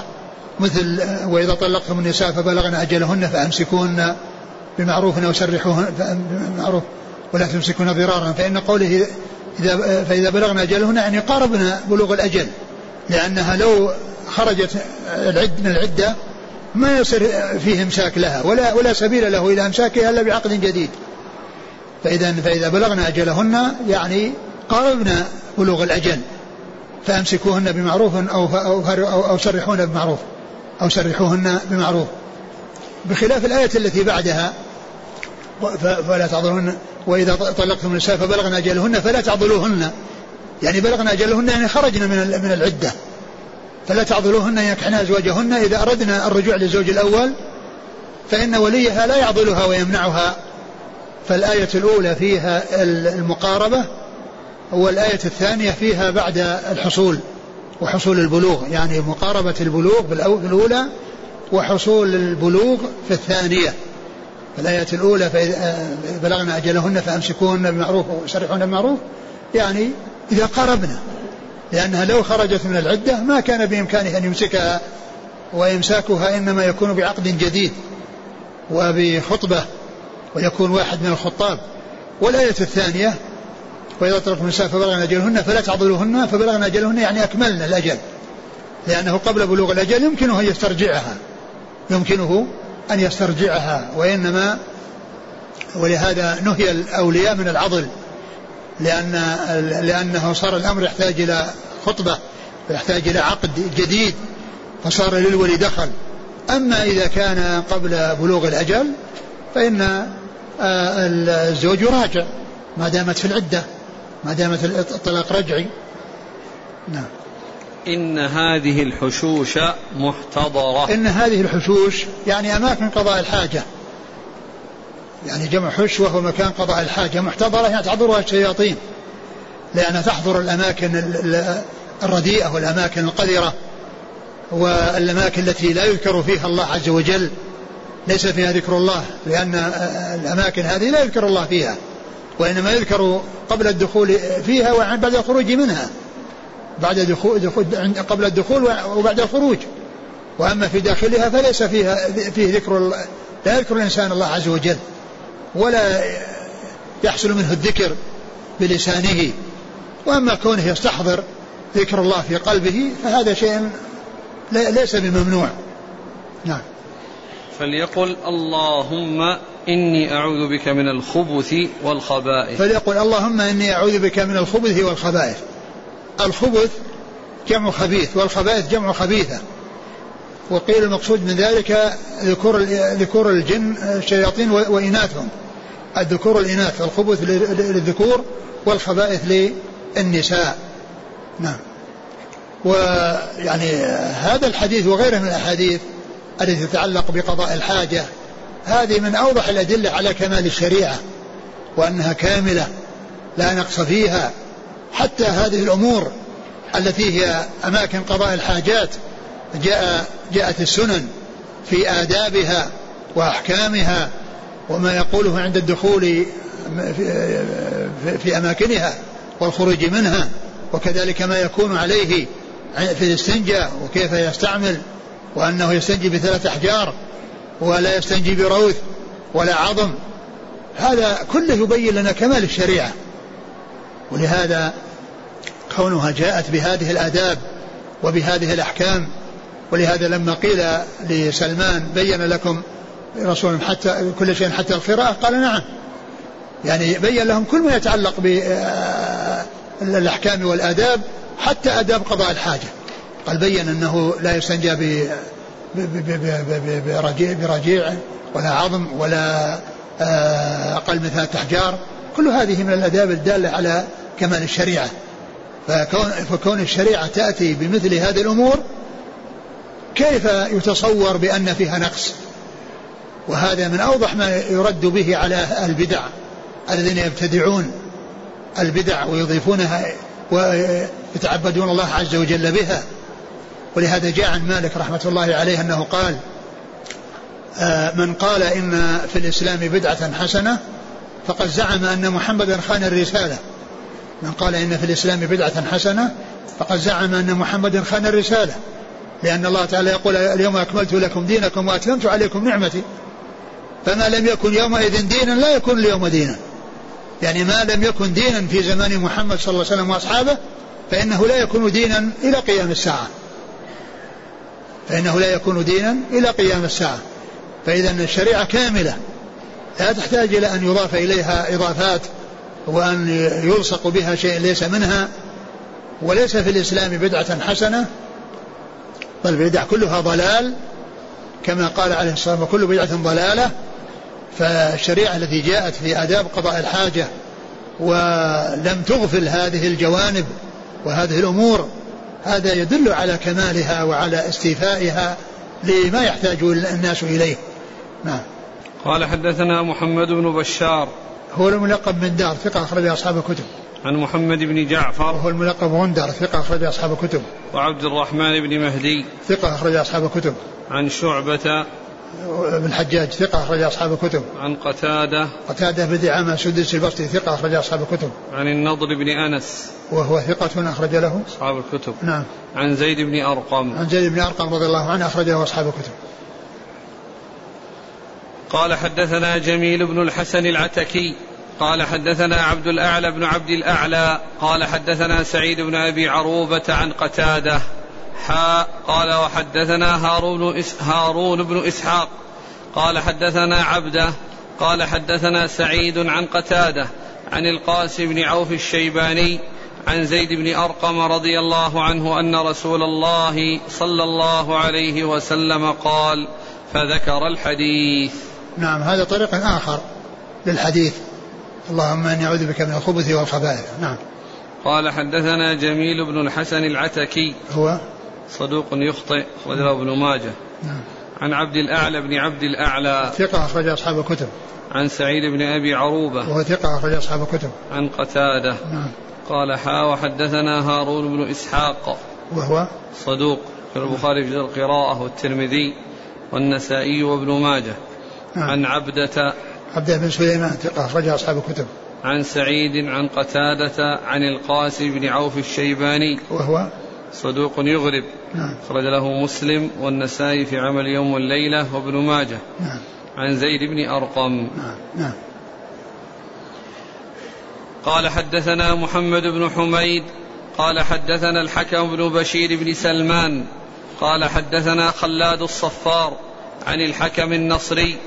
مثل وإذا طلقتم النساء فبلغن أجلهن فأمسكوهن بمعروف أو سرحوهن بمعروف. ولا تمسكون ضرارا فإن قوله إذا فإذا بلغنا أجلهن يعني قاربنا بلوغ الأجل لأنها لو خرجت العد من العدة ما يصير فيه إمساك لها ولا ولا سبيل له إلى إمساكها إلا بعقد جديد. فاذا فإذا بلغنا أجلهن يعني قاربنا بلوغ الأجل فأمسكوهن بمعروف أو أو أو, أو سرحوهن بمعروف أو سرحوهن بمعروف. بخلاف الآية التي بعدها فلا تعضلوهن وإذا طلقتم النساء فبلغن أجلهن فلا تعضلوهن. يعني بلغن أجلهن يعني خرجنا من من العدة. فلا تعضلوهن ينكحن أزواجهن. إذا أردنا الرجوع للزوج الأول فإن وليها لا يعضلها ويمنعها. فالآية الأولى فيها المقاربة والآية الثانية فيها بعد الحصول وحصول البلوغ. يعني مقاربة البلوغ بالأولى وحصول البلوغ في الثانية. الآية الأولى فإذا بلغنا أجلهن فأمسكوهن بمعروف وسرحوهن بمعروف يعني إذا قاربنا لأنها لو خرجت من العدة ما كان بإمكانه أن يمسكها وإمساكها إنما يكون بعقد جديد وبخطبة ويكون واحد من الخطاب. والآية الثانية وإذا طلقتم النساء فبلغن أجلهن فلا تعضلوهن فبلغن أجلهن يعني أكملن الأجل لأنه قبل بلوغ الأجل يمكنه أن يسترجعها يمكنه أن يسترجعها وإنما ولهذا نهي الأولياء من العضل لأن لأنه صار الأمر يحتاج إلى خطبة ويحتاج إلى عقد جديد فصار للولي دخل. أما إذا كان قبل بلوغ الأجل فإن آه، الزوج يراجع ما دامت في العدة ما دامت الطلاق رجعي. نعم. إن هذه الحشوش محتضرة. إن هذه الحشوش يعني أماكن قضاء الحاجة. يعني جمع حش وهو مكان قضاء الحاجة. محتضرة يعني تحضرها الشياطين. لأنها تحضر الأماكن الرديئة والأماكن القذرة والأماكن التي لا يذكر فيها الله عز وجل. ليس فيها ذكر الله لأن الأماكن هذه لا يذكر الله فيها وإنما يذكر قبل الدخول فيها وبعد الخروج منها. بعد دخول, دخول قبل الدخول وبعد الخروج. وأما في داخلها فليس فيها فيه ذكر لا يذكر الإنسان الله عز وجل ولا يحصل منه الذكر بلسانه. وأما كونه يستحضر ذكر الله في قلبه فهذا شيء ليس بممنوع. نعم. فليقل اللهم إني أعوذ بك من الخبث والخبائث. فليقل اللهم إني أعوذ بك من الخبث والخبائث. الخبث جمع خبيث والخبائث جمع خبيثة. وقيل المقصود من ذلك ذكور ذكور الجن الشياطين وإناثهم. الذكور والإناث الخبث للذكور والخبائث للنساء. نعم. ويعني هذا الحديث وغيره من الأحاديث التي تتعلق بقضاء الحاجة هذه من أوضح الأدلة على كمال الشريعة وأنها كاملة لا نقص فيها. حتى هذه الأمور التي هي أماكن قضاء الحاجات جاء جاءت السنن في آدابها وأحكامها وما يقوله عند الدخول في, أماكنها والخروج منها وكذلك ما يكون عليه في الاستنجاء وكيف يستعمل وأنه يستنجي بثلاث أحجار ولا يستنجي بروث ولا عظم. هذا كله يبين لنا كمال الشريعة. ولهذا كونها جاءت بهذه الآداب وبهذه الأحكام ولهذا لما قيل لسلمان بين لكم رسول حتى كل شيء حتى القراءة قال نعم. يعني بين لهم كل ما يتعلق بالأحكام والآداب حتى آداب قضاء الحاجة. قال بين أنه لا يستنجى برجيع, برجيع ولا عظم ولا آه، أقل من ثلاثة أحجار. كل هذه من الآداب الدالة على كمال الشريعة. فكون, فكون الشريعة تأتي بمثل هذه الأمور كيف يتصور بأن فيها نقص؟ وهذا من أوضح ما يرد به على البدع الذين يبتدعون البدع ويضيفونها ويتعبدون الله عز وجل بها. ولهذا جاء عن مالك رحمة الله عليه أنه قال آه، من قال إن في الإسلام بدعة حسنة فقد زعم أن محمدا خان الرسالة. من قال إن في الإسلام بدعة حسنة فقد زعم أن محمدا خان الرسالة لأن الله تعالى يقول اليوم أكملت لكم دينكم وأتممت عليكم نعمتي. فما لم يكن يومئذ دينا لا يكون اليوم دينا. يعني ما لم يكن دينا في زمان محمد صلى الله عليه وسلم وأصحابه فإنه لا يكون دينا إلى قيام الساعة. فإنه لا يكون دينا إلى قيام الساعة. فإذا الشريعة كاملة لا تحتاج إلى أن يضاف إليها إضافات وأن يلصق بها شيء ليس منها وليس في الإسلام بدعة حسنة بل البدع كلها ضلال كما قال عليه الصلاة والسلام وكل بدعة ضلالة. فالشريعة التي جاءت في آداب قضاء الحاجة ولم تغفل هذه الجوانب وهذه الأمور هذا يدل على كمالها وعلى استيفائها لما يحتاج الناس إليه. نعم. قال حدثنا محمد بن بشار هو الملقب من دار ثقة أخرج أصحاب الكتب عن محمد بن جعفر وهو الملقب غندر ثقة أخرج أصحاب الكتب وعبد الرحمن بن مهدي ثقة أخرج أصحاب الكتب عن شعبة بن الحجاج ثقة أخرج أصحاب الكتب. عن قتادة قتادة بن دعامة سدس البصري ثقة أخرج أصحاب الكتب. عن النضر بن أنس وهو ثقة أخرج له أصحاب الكتب. نعم. عن زيد بن أرقم. عن زيد بن أرقم رضي الله عنه أخرجه أصحاب الكتب. قال حدثنا جميل بن الحسن العتكي. قال حدثنا عبد الأعلى بن عبد الأعلى. قال حدثنا سعيد بن أبي عروبة عن قتادة. حاء قال وحدثنا هارون هارون بن إسحاق. قال حدثنا عبده. قال حدثنا سعيد عن قتادة. عن القاسم بن عوف الشيباني. عن زيد بن أرقم رضي الله عنه أن رسول الله صلى الله عليه وسلم قال فذكر الحديث. نعم هذا طريق آخر للحديث. اللهم إني أعوذ بك من الخبث والخبائث. نعم. قال حدثنا جميل بن الحسن العتكي. هو؟ صدوق يخطئ أخرجه ابن ماجه. نعم. عن عبد الأعلى بن عبد الأعلى. ثقة أخرج أصحاب الكتب. عن سعيد بن أبي عروبة. وهو ثقة أخرج أصحاب الكتب. عن قتادة. نعم. قال حا وحدثنا هارون بن إسحاق. وهو؟ صدوق. في البخاري في القراءة والترمذي والنسائي وابن ماجه. نعم. عن عبدة عبدة بن سليمان ثقة أخرج أصحاب الكتب. عن سعيد عن قتادة عن القاسم بن عوف الشيباني. وهو صدوق يغرب. نعم. أخرج له مسلم والنسائي في عمل يوم والليلة وابن ماجه. نعم. عن زيد بن أرقم. نعم. نعم. قال حدثنا محمد بن حميد. قال حدثنا الحكم بن بشير بن سلمان. قال حدثنا خلاد الصفار عن الحكم النصري.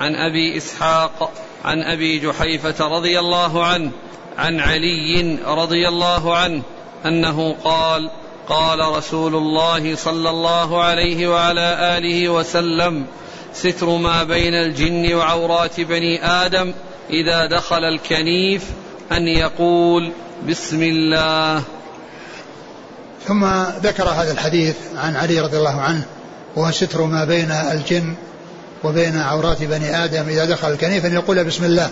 عن أبي إسحاق عن أبي جحيفة رضي الله عنه عن علي رضي الله عنه أنه قال قال رسول الله صلى الله عليه وعلى آله وسلم ستر ما بين الجن وعورات بني آدم إذا دخل الكنيف أن يقول بسم الله. ثم ذكر هذا الحديث عن علي رضي الله عنه وهو ستر ما بين الجن وبين عورات بني آدم إذا دخل الكنيف أن يقول بسم الله.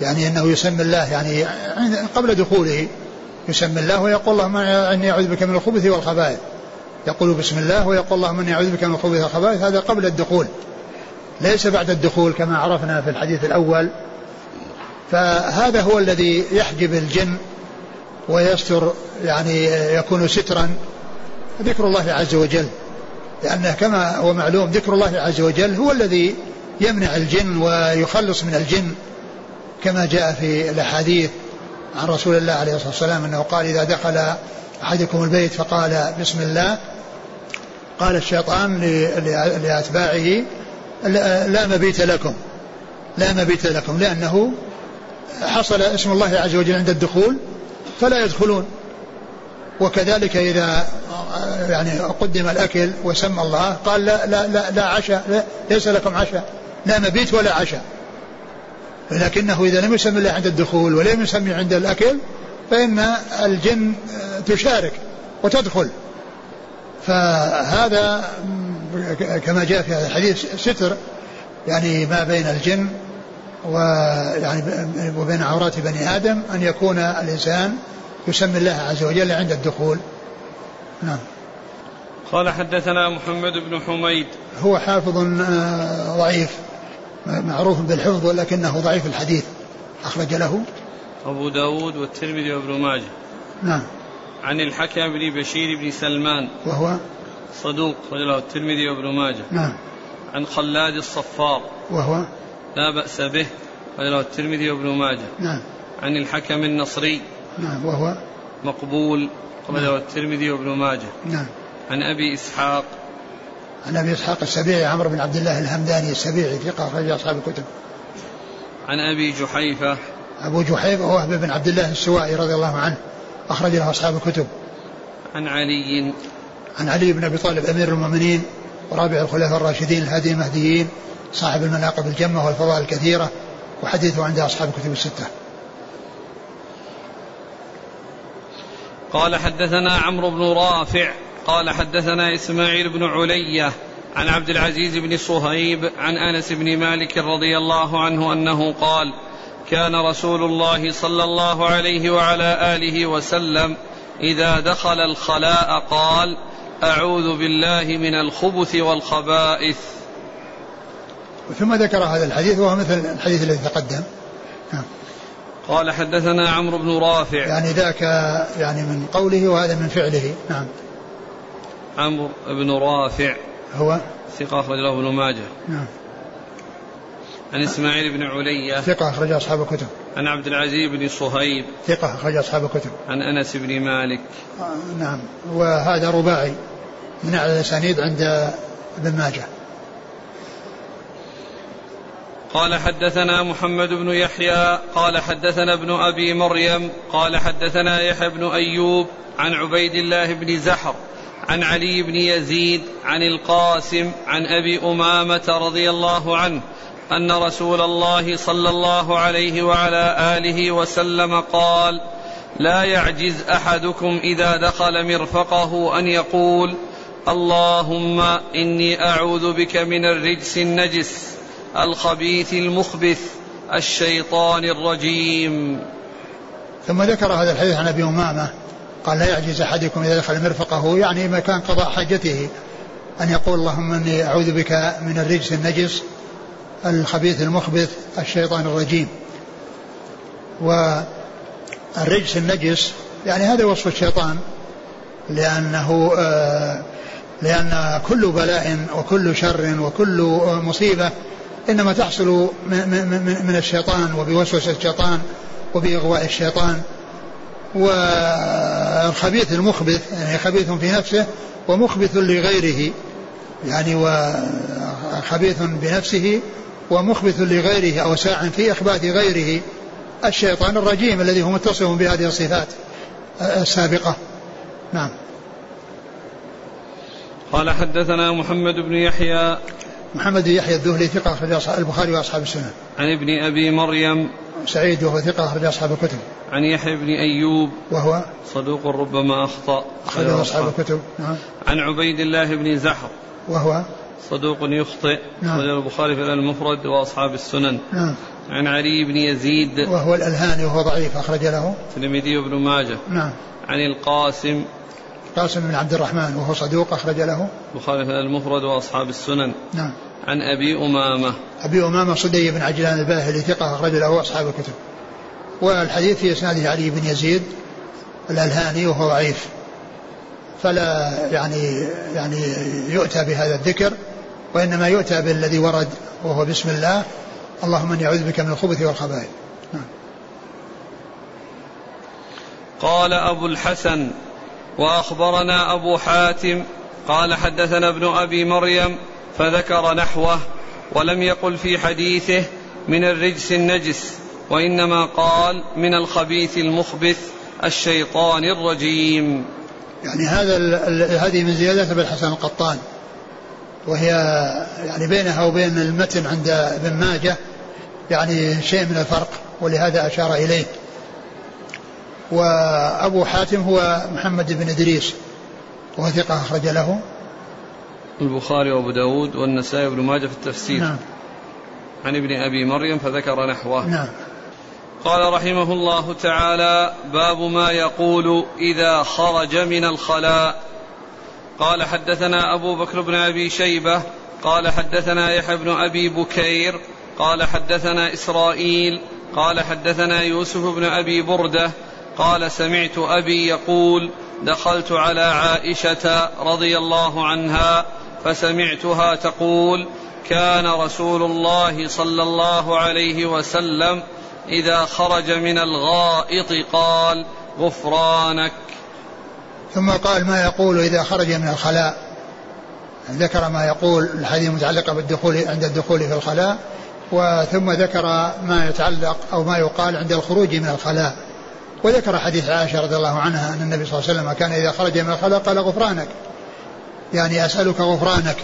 يعني إنه يسمي الله يعني قبل دخوله يسمي الله ويقول اللهم إني أعوذ بك من الخبث والخبائث. يقول بسم الله ويقول اللهم إني أعوذ بك من الخبث والخبائث. هذا قبل الدخول. ليس بعد الدخول كما عرفنا في الحديث الأول. فهذا هو الذي يحجب الجن ويستر يعني يكون سترا. ذكر الله عز وجل. لأنه كما هو معلوم ذكر الله عز وجل هو الذي يمنع الجن ويخلص من الجن كما جاء في الأحاديث عن رسول الله عليه الصلاة والسلام أنه قال إذا دخل أحدكم البيت فقال بسم الله قال الشيطان لأتباعه لا مبيت لكم لا مبيت لكم لأنه حصل اسم الله عز وجل عند الدخول فلا يدخلون. وكذلك إذا يعني قدم الأكل وسمى الله قال لا لا لا, لا عشاء لا ليس لكم عشاء لا مبيت ولا عشاء. لكنه إذا لم يسمي الله عند الدخول ولم يسمي عند الأكل فإن الجن تشارك وتدخل. فهذا كما جاء في هذا الحديث ستر يعني ما بين الجن ويعني وبين عورات بني آدم أن يكون الإنسان يسمي الله عز وجل عند الدخول. نعم. قال حدثنا محمد بن حميد. هو حافظ آه، ضعيف معروف بالحفظ ولكنه ضعيف الحديث. أخرج له. أبو داود والترمذي وابن ماجه. نعم. عن الحكم بن بشير بن سلمان. وهو؟ صدوق رجله الترمذي وابن ماجه. نعم. عن خلاد الصفار. وهو؟ لا بأس به رجله الترمذي وابن ماجه. نعم. عن الحكم النصري. نعم وهو مقبول رجله نعم. الترمذي وابن ماجه. نعم. عن أبي إسحاق. عن أبي إسحاق السبيعي عمرو بن عبد الله الهمداني السبيعي ثقة أخرج أصحاب الكتب. عن أبي جحيفة. أبو جحيفة وهو بن عبد الله السوائي رضي الله عنه أخرج له أصحاب الكتب. عن علي. عن علي بن أبي طالب أمير المؤمنين ورابع الخلفاء الراشدين الهادي المهديين صاحب المناقب الجمة والفضائل الكثيرة وحديثه عند أصحاب الكتب الستة. قال حدثنا عمرو بن رافع قال حدثنا إسماعيل بن علية عن عبد العزيز بن صهيب عن أنس بن مالك رضي الله عنه أنه قال كان رسول الله صلى الله عليه وعلى آله وسلم إذا دخل الخلاء قال أعوذ بالله من الخبث والخبائث ثم ذكر هذا الحديث وهو مثل الحديث الذي تقدم نعم. قال حدثنا عمرو بن رافع. يعني ذاك يعني من قوله وهذا من فعله. نعم. عمرو بن رافع. هو؟ ثقة أخرج له ابن ماجه. نعم. عن إسماعيل بن علية. ثقة أخرج أصحاب الكتب. عن عبد العزيز بن صهيب. ثقة أخرج أصحاب الكتب. عن أنس بن مالك. آه نعم. وهذا رباعي. من أعلى الأسانيد عند ابن ماجه. قال حدثنا محمد بن يحيى قال حدثنا ابن أبي مريم قال حدثنا يحيى بن أيوب عن عبيد الله بن زحر عن علي بن يزيد عن القاسم عن أبي أمامة رضي الله عنه أن رسول الله صلى الله عليه وعلى آله وسلم قال لا يعجز أحدكم إذا دخل مرفقه أن يقول اللهم إني أعوذ بك من الرجس النجس الخبيث المخبث الشيطان الرجيم. ثم ذكر هذا الحديث عن أبي أمامة قال لا يعجز أحدكم إذا دخل مرفقه يعني مكان قضاء حاجته أن يقول اللهم إني أعوذ بك من الرجس النجس الخبيث المخبث الشيطان الرجيم. والرجس النجس يعني هذا وصف الشيطان لأنه آه، لأن كل بلاء وكل شر وكل مصيبة إنما تحصل من الشيطان وبوسوسة الشيطان وبإغواء الشيطان والخبيث المخبث يعني خبيث في نفسه ومخبث لغيره يعني وخبيث بنفسه ومخبث لغيره أو ساع في إخبات غيره. الشيطان الرجيم الذي هو متصف بهذه الصفات السابقة. نعم. قال حدثنا محمد بن يحيى محمد بن يحيى الذهلي ثقة أخرج البخاري وأصحاب السنة. عن ابن أبي مريم سعيد وهو ثقة أخرج أصحاب الكتب. عن يحيى بن أيوب وهو صدوق ربما أخطأ أخرج أصحاب الكتب. نعم. عن عبيد الله بن زحر وهو صدوق يخطئ نعم. البخاري في المفرد وأصحاب السنن. نعم. عن علي بن يزيد وهو الألهاني وهو ضعيف أخرج له الترمذي وابن ماجه. نعم. عن القاسم قاسم بن عبد الرحمن وهو صدوق أخرج له. البخاري في المفرد وأصحاب السنن. نعم. عن أبي أمامة. أبي أمامة صدي بن عجلان الباهلي ثقة أخرج له أصحاب الكتب. والحديث في إسناده علي بن يزيد الألهاني وهو ضعيف. فلا يعني يعني يؤتى بهذا الذكر وإنما يؤتى بالذي ورد وهو بسم الله اللهم إني أعوذ بك من الخبث والخبائث. نعم. قال أبو الحسن وأخبرنا أبو حاتم قال حدثنا ابن أبي مريم فذكر نحوه ولم يقل في حديثه من الرجس النجس وإنما قال من الخبيث المخبث الشيطان الرجيم. يعني هذا هذه من زيادات ابن الحسن القطان وهي يعني بينها وبين المتن عند ابن ماجه يعني شيء من الفرق ولهذا أشار إليه. وأبو حاتم هو محمد بن إدريس وهو ثقة أخرج له. البخاري وأبو داود والنسائي وابن ماجه في التفسير. نعم. عن ابن أبي مريم فذكر نحوه. نعم. قال رحمه الله تعالى باب ما يقول إذا خرج من الخلاء. قال حدثنا أبو بكر بن أبي شيبة. قال حدثنا يحيى بن أبي بكير. قال حدثنا إسرائيل. قال حدثنا يوسف بن أبي بردة. قال سمعت أبي يقول دخلت على عائشة رضي الله عنها فسمعتها تقول كان رسول الله صلى الله عليه وسلم إذا خرج من الغائط قال غفرانك. ثم قال ما يقول إذا خرج من الخلاء؟ ذكر ما يقول الحديث المتعلقة بالدخول عند الدخول في الخلاء وثم ذكر ما يتعلق أو ما يقال عند الخروج من الخلاء. وذكر حديث عائشة رضي الله عنها أن النبي صلى الله عليه وسلم كان إذا خرج من الخلاء قال غفرانك. يعني أسألك غفرانك.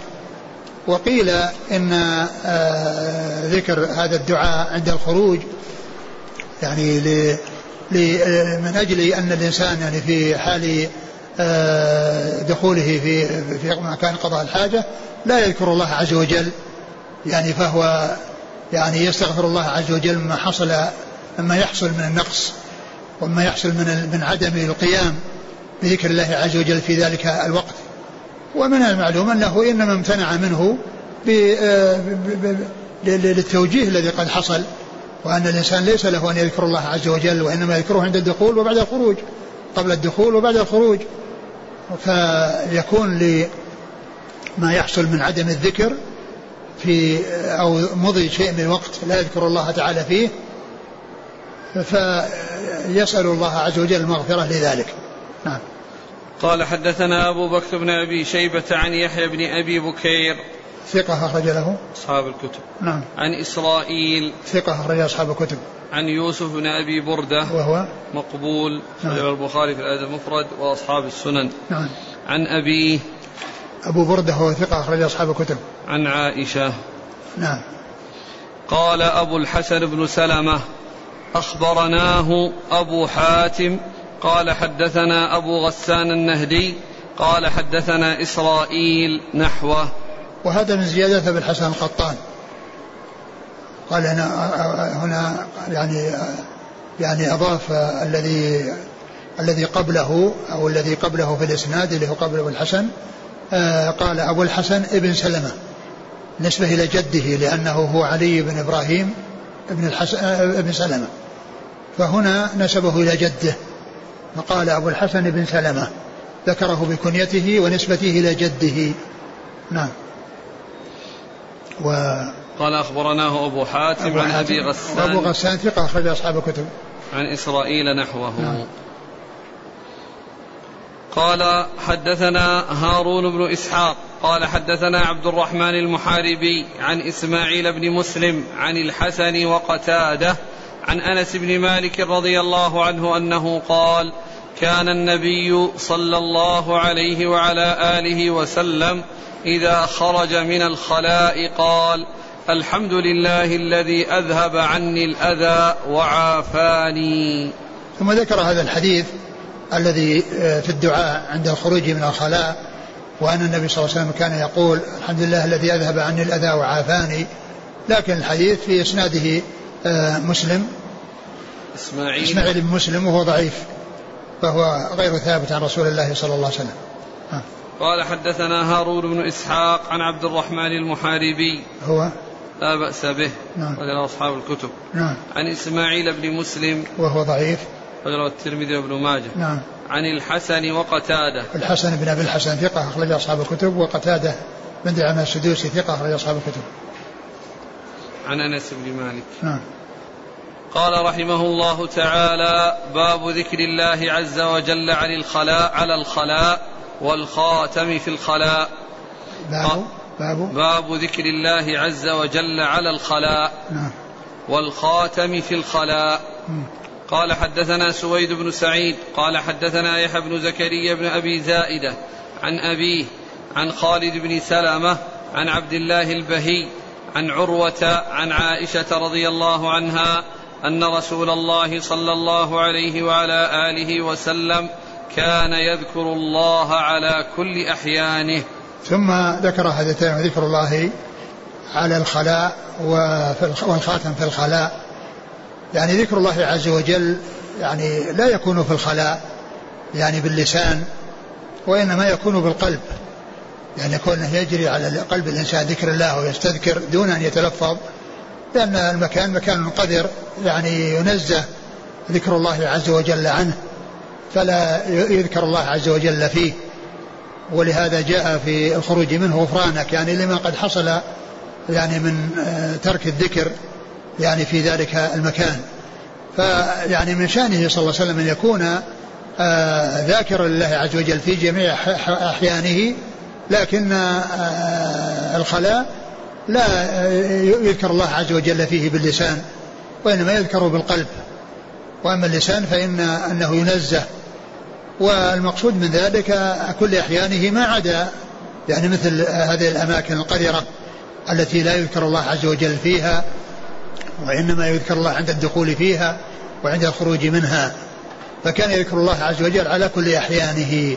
وقيل إن آه، ذكر هذا الدعاء عند الخروج. يعني من أجل أن الإنسان يعني في حال آه، دخوله في في مكان قضاء الحاجة لا يذكر الله عز وجل. يعني فهو يعني يستغفر الله عز وجل مما حصل مما يحصل من النقص. وما يحصل من من عدم القيام بذكر الله عز وجل في ذلك الوقت. ومن المعلوم أنه إنما امتنع منه للتوجيه الذي قد حصل وأن الإنسان ليس له أن يذكر الله عز وجل وإنما يذكره عند الدخول وبعد الخروج قبل الدخول وبعد الخروج. فيكون لما يحصل من عدم الذكر في أو مضي شيء من الوقت لا يذكر الله تعالى فيه فيسأل الله عز وجل المغفرة لذلك. نعم. قال حدثنا أبو بكر بن أبي شيبة عن يحيى بن أبي بكير. ثقة أخرج له. أصحاب الكتب. نعم. عن إسرائيل. ثقة أخرج أصحاب الكتب. عن يوسف بن أبي بردة. وهو؟ مقبول. نعم. البخاري في الأدب المفرد وأصحاب السنن. نعم. عن أبيه. أبو بردة هو ثقة أخرج أصحاب الكتب. عن عائشة. نعم. قال أبو الحسن بن سلمة. أخبرناه أبو حاتم قال حدثنا أبو غسان النهدي قال حدثنا إسرائيل نحوه. وهذا من زيادة أبي الحسن القطان. قال هنا هنا يعني يعني أضاف الذي الذي قبله أو الذي قبله في الإسناد اللي هو قبل أبو الحسن آه، قال أبو الحسن ابن سلمة نسبة إلى جده لأنه هو علي بن إبراهيم ابن, الحسن آه، ابن سلمة. فهنا نسبه إلى جده. فقال أبو الحسن بن سلمة ذكره بكنيته ونسبته إلى جده. نعم. و قال أخبرناه أبو حاتم أبو عن أبي غسان. أبو غسان ثقة أخرج أصحاب الكتب. عن إسرائيل نحوه. نعم. قال حدثنا هارون بن إسحاق قال حدثنا عبد الرحمن المحاربي عن إسماعيل بن مسلم عن الحسن وقتاده عن أنس بن مالك رضي الله عنه أنه قال كان النبي صلى الله عليه وعلى آله وسلم إذا خرج من الخلاء قال الحمد لله الذي أذهب عني الأذى وعافاني. ثم ذكر هذا الحديث الذي آه، في الدعاء عند الخروج من الخلاء وأن النبي صلى الله عليه وسلم كان يقول الحمد لله الذي أذهب عني الأذى وعافاني. لكن الحديث في إسناده آه، مسلم. إسماعيل. إسماعيل بن مسلم وهو ضعيف فهو غير ثابت عن رسول الله صلى الله عليه وسلم. ها. قال حدثنا هارون بن إسحاق عن عبد الرحمن المحاربي. هو؟ لا بأس به. نعم. أصحاب الكتب. نعم. عن إسماعيل بن مسلم. وهو ضعيف. أخرجه الترمذي وابن ماجه. نعم. عن الحسن وقتادة. الحسن بن أبي الحسن ثقة أخرج أصحاب الكتب وقتادة بن دعامة السدوسي ثقة أخرج أصحاب الكتب. عن أنس بن مالك. نعم. قال رحمه الله تعالى باب ذكر الله عز وجل عن الخلاء على الخلاء والخاتم في الخلاء. باب؟ باب؟ باب ذكر الله عز وجل على الخلاء نعم. والخاتم في الخلاء. قال حدثنا سويد بن سعيد قال حدثنا يحيى بن زكريا بن أبي زائدة عن أبيه عن خالد بن سلمة عن عبد الله البهي عن عروة عن عائشة رضي الله عنها أن رسول الله صلى الله عليه وعلى آله وسلم كان يذكر الله على كل أحيانه. ثم ذكر هذا ذكر الله على الخلاء والخاتم في الخلاء. يعني ذكر الله عز وجل يعني لا يكون في الخلاء يعني باللسان وإنما يكون بالقلب. يعني كونه يجري على قلب الإنسان ذكر الله ويستذكر دون أن يتلفظ لأن المكان مكان قدر يعني ينزه ذكر الله عز وجل عنه فلا يذكر الله عز وجل فيه. ولهذا جاء في الخروج منه غفرانك يعني لما قد حصل يعني من آه، ترك الذكر يعني في ذلك المكان. فيعني من شأنه صلى الله عليه وسلم أن يكون آه، ذاكرا لله عز وجل في جميع أحيانه لكن آه، الخلاء لا يذكر الله عز وجل فيه باللسان وإنما يذكر بالقلب. وأما اللسان فإن أنه ينزه. والمقصود من ذلك كل أحيانه ما عدا يعني مثل هذه الأماكن القذرة التي لا يذكر الله عز وجل فيها وإنما يذكر الله عند الدخول فيها وعند الخروج منها. فكان يذكر الله عز وجل على كل أحيانه.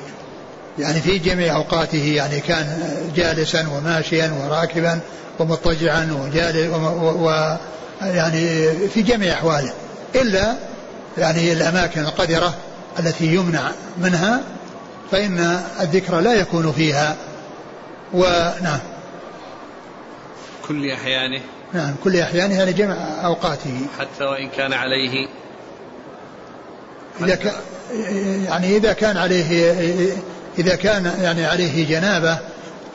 يعني في جميع أوقاته. يعني كان جالسا وماشيا وراكبا ومضطجعا وجالس و يعني في جميع أحواله. إلا يعني الأماكن القذرة التي يمنع منها فإن الذكر لا يكون فيها. ونعم. كل أحيانه. نعم كل أحيانه يعني جمع أوقاته. حتى وإن كان عليه إذا كان يعني إذا كان عليه إذا كان يعني عليه جنابة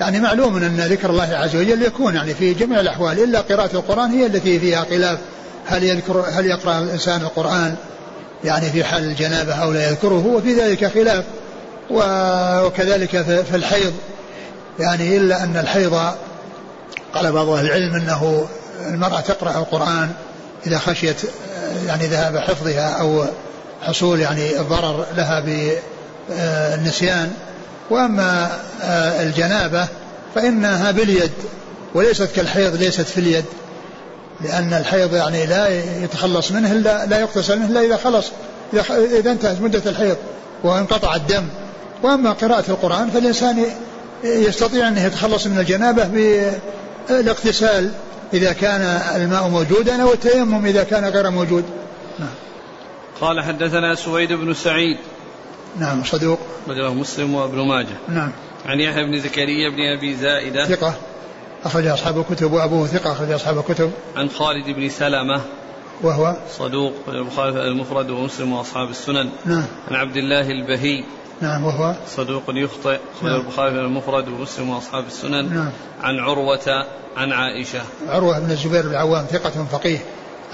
يعني معلوم أن ذكر الله عز وجل يكون يعني في جميع الأحوال إلا قراءة القرآن هي التي فيها خلاف. هل يذكر هل يقرأ الإنسان القرآن يعني في حال الجنابة أو لا يذكره؟ وفي ذلك خلاف. وكذلك في الحيض. يعني إلا أن الحيض قال بعض أهل العلم أنه المرأة تقرأ القرآن إذا خشيت يعني ذهاب حفظها أو حصول يعني الضرر لها بالنسيان. وأما الجنابة فإنها باليد وليست كالحيض ليست في اليد لأن الحيض يعني لا يتخلص منه إلا لا يغتسل منه إلا إذا خلص إذا, انتهت مدة الحيض وانقطع الدم. وأما قراءة القرآن فالإنسان يستطيع أن يتخلص من الجنابة بالاغتسال إذا كان الماء موجودا أو التيمم إذا كان غير موجود. نعم. قال حدثنا سويد بن سعيد. نعم صدوق. رجله مسلم وابن ماجه. نعم. عن يحيى بن زكريا بن أبي زائدة. ثقة. أخرج أصحاب الكتب وأبوه ثقة أخرج أصحاب الكتب. عن خالد بن سلمة. وهو؟ صدوق المفرد ومسلم وأصحاب السنن. نعم. عن عبد الله البهي. نعم وهو؟ صدوق يخطئ نعم. البخاري المفرد ومسلم وأصحاب السنن. نعم. عن عروة عن عائشة. عروة بن الزبير بن العوام ثقة فقيه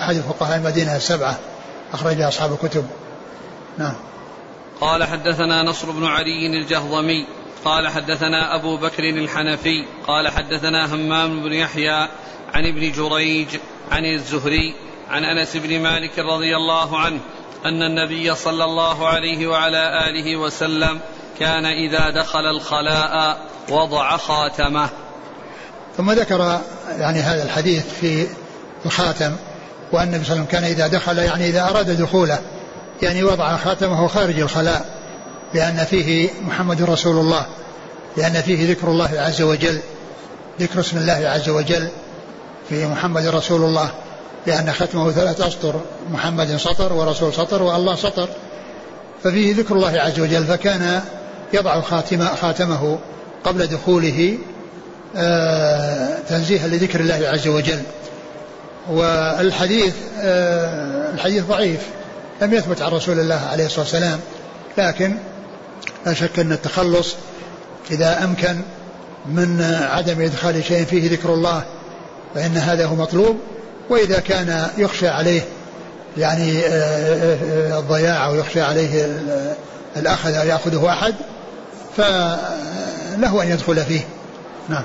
أحد فقهاء المدينة السبعة أخرج أصحاب الكتب. نعم. قال حدثنا نصر بن علي الجهضمي. قال حدثنا أبو بكر الحنفي. قال حدثنا همام بن يحيى عن ابن جريج عن الزهري عن أنس بن مالك رضي الله عنه أن النبي صلى الله عليه وعلى آله وسلم كان إذا دخل الخلاء وضع خاتمه. ثم ذكر يعني هذا الحديث في الخاتم وأن النبي صلى الله عليه وسلم كان إذا دخل يعني إذا أراد دخوله يعني وضع خاتمه خارج الخلاء لأن فيه محمد رسول الله لأن فيه ذكر الله عز وجل ذكر اسم الله عز وجل في محمد رسول الله. لأن ختمه ثلاث أسطر محمد سطر ورسول سطر والله سطر. ففيه ذكر الله عز وجل فكان يضع خاتم خاتمه قبل دخوله آه، تنزيها لذكر الله عز وجل. والحديث آه، الحديث ضعيف لم يثبت عن رسول الله عليه الصلاة والسلام. لكن لا شك أن التخلص إذا أمكن من عدم إدخال شيء فيه ذكر الله فإن هذا هو مطلوب. وإذا كان يخشى عليه يعني آه، الضياع أو يخشى عليه الأخذ أو يأخذه أحد فله أن يدخل فيه. نعم.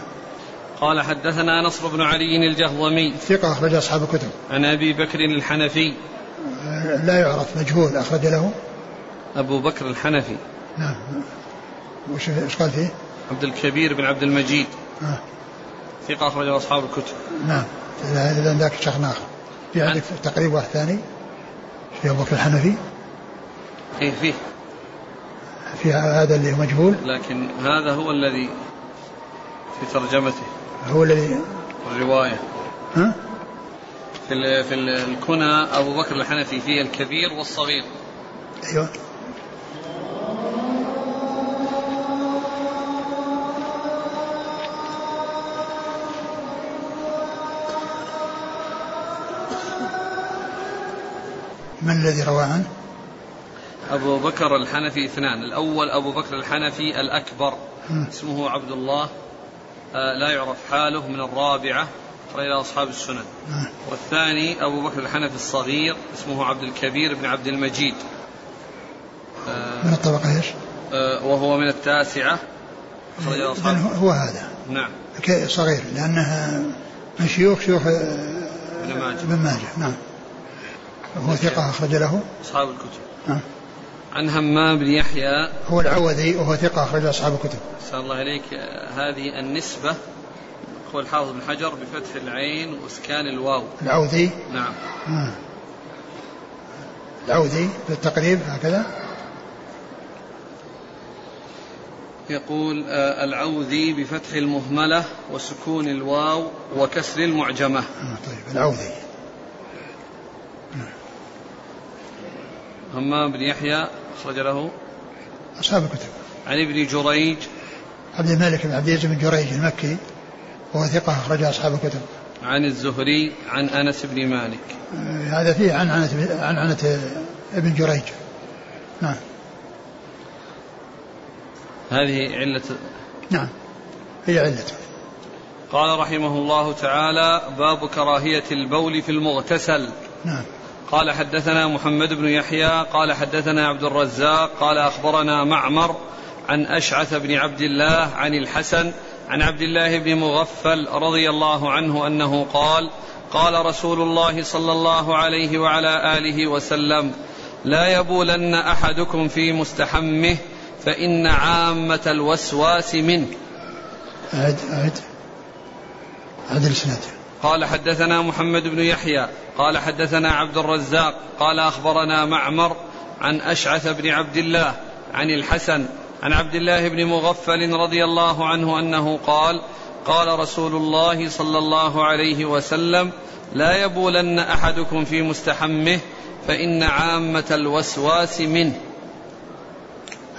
قال حدثنا نصر بن علي الجهضمي. ثقة أخرج أصحاب الكتب. عن أبي بكر الحنفي. لا يعرف مجهول أخرج له. أبو بكر الحنفي. نعم. وش قال فيه؟ عبد الكبير بن عبد المجيد. آه. ثقة أخرجه أصحاب الكتب. نعم. إذا ذاك شيخ آخر. في عندك تقريب واحد ثاني؟ في أبو بكر الحنفي؟ إيه فيه. في هذا اللي هو مجهول؟ لكن هذا هو الذي في ترجمته. هو الذي الرواية. ها؟ في ال في ال- الكنى أبو بكر الحنفي فيه الكبير والصغير. أيوه. من الذي روى عنه؟ أبو بكر الحنفي اثنان الأول أبو بكر الحنفي الأكبر. اسمه عبد الله آه، لا يعرف حاله من الرابعة إلى أصحاب السنن. والثاني أبو بكر الحنفي الصغير اسمه عبد الكبير بن عبد المجيد من الطبقة إيش؟ آه، وهو من التاسعة أصحاب هو- هذا نعم صغير لأنها من شيوخ شيوخ آه، ابن ماجه ابن ماجه نعم هو ثقة أخرج له. أصحاب الكتب. نعم. عن همام بن يحيى. هو العوذي وهو ثقة أخرج أصحاب الكتب. أسأل الله إليك. هذه النسبة هو الحافظ بن حجر بفتح العين وإسكان الواو. العوذي. نعم. آه. العوذي بالتقريب هكذا. يقول آه، العوذي بفتح المهملة وسكون الواو وكسر المعجمة. آه طيب العوذي. همام بن يحيى أخرج له. أصحاب الكتب. عن ابن جريج. عبد الملك بن عبد العزيز بن جريج المكي وهو ثقة أخرج أصحاب الكتب. عن الزهري عن أنس بن مالك. آه، هذا فيه عن عنة عن عنة ابن جريج. نعم. هذه علة نعم. هي علته قال رحمه الله تعالى باب كراهية البول في المغتسل. نعم. قال حدثنا محمد بن يحيى قال حدثنا عبد الرزاق قال أخبرنا معمر عن أشعث بن عبد الله عن الحسن عن عبد الله بن مغفل رضي الله عنه أنه قال قال رسول الله صلى الله عليه وعلى آله وسلم لا يبولن أحدكم في مستحمه فإن عامة الوسواس منه. أعد أعد الإسناد. قال حدثنا محمد بن يحيى قال حدثنا عبد الرزاق قال أخبرنا معمر عن أشعث بن عبد الله عن الحسن عن عبد الله بن مغفل رضي الله عنه أنه قال قال رسول الله صلى الله عليه وسلم لا يبولن أحدكم في مستحمه فإن عامة الوسواس منه.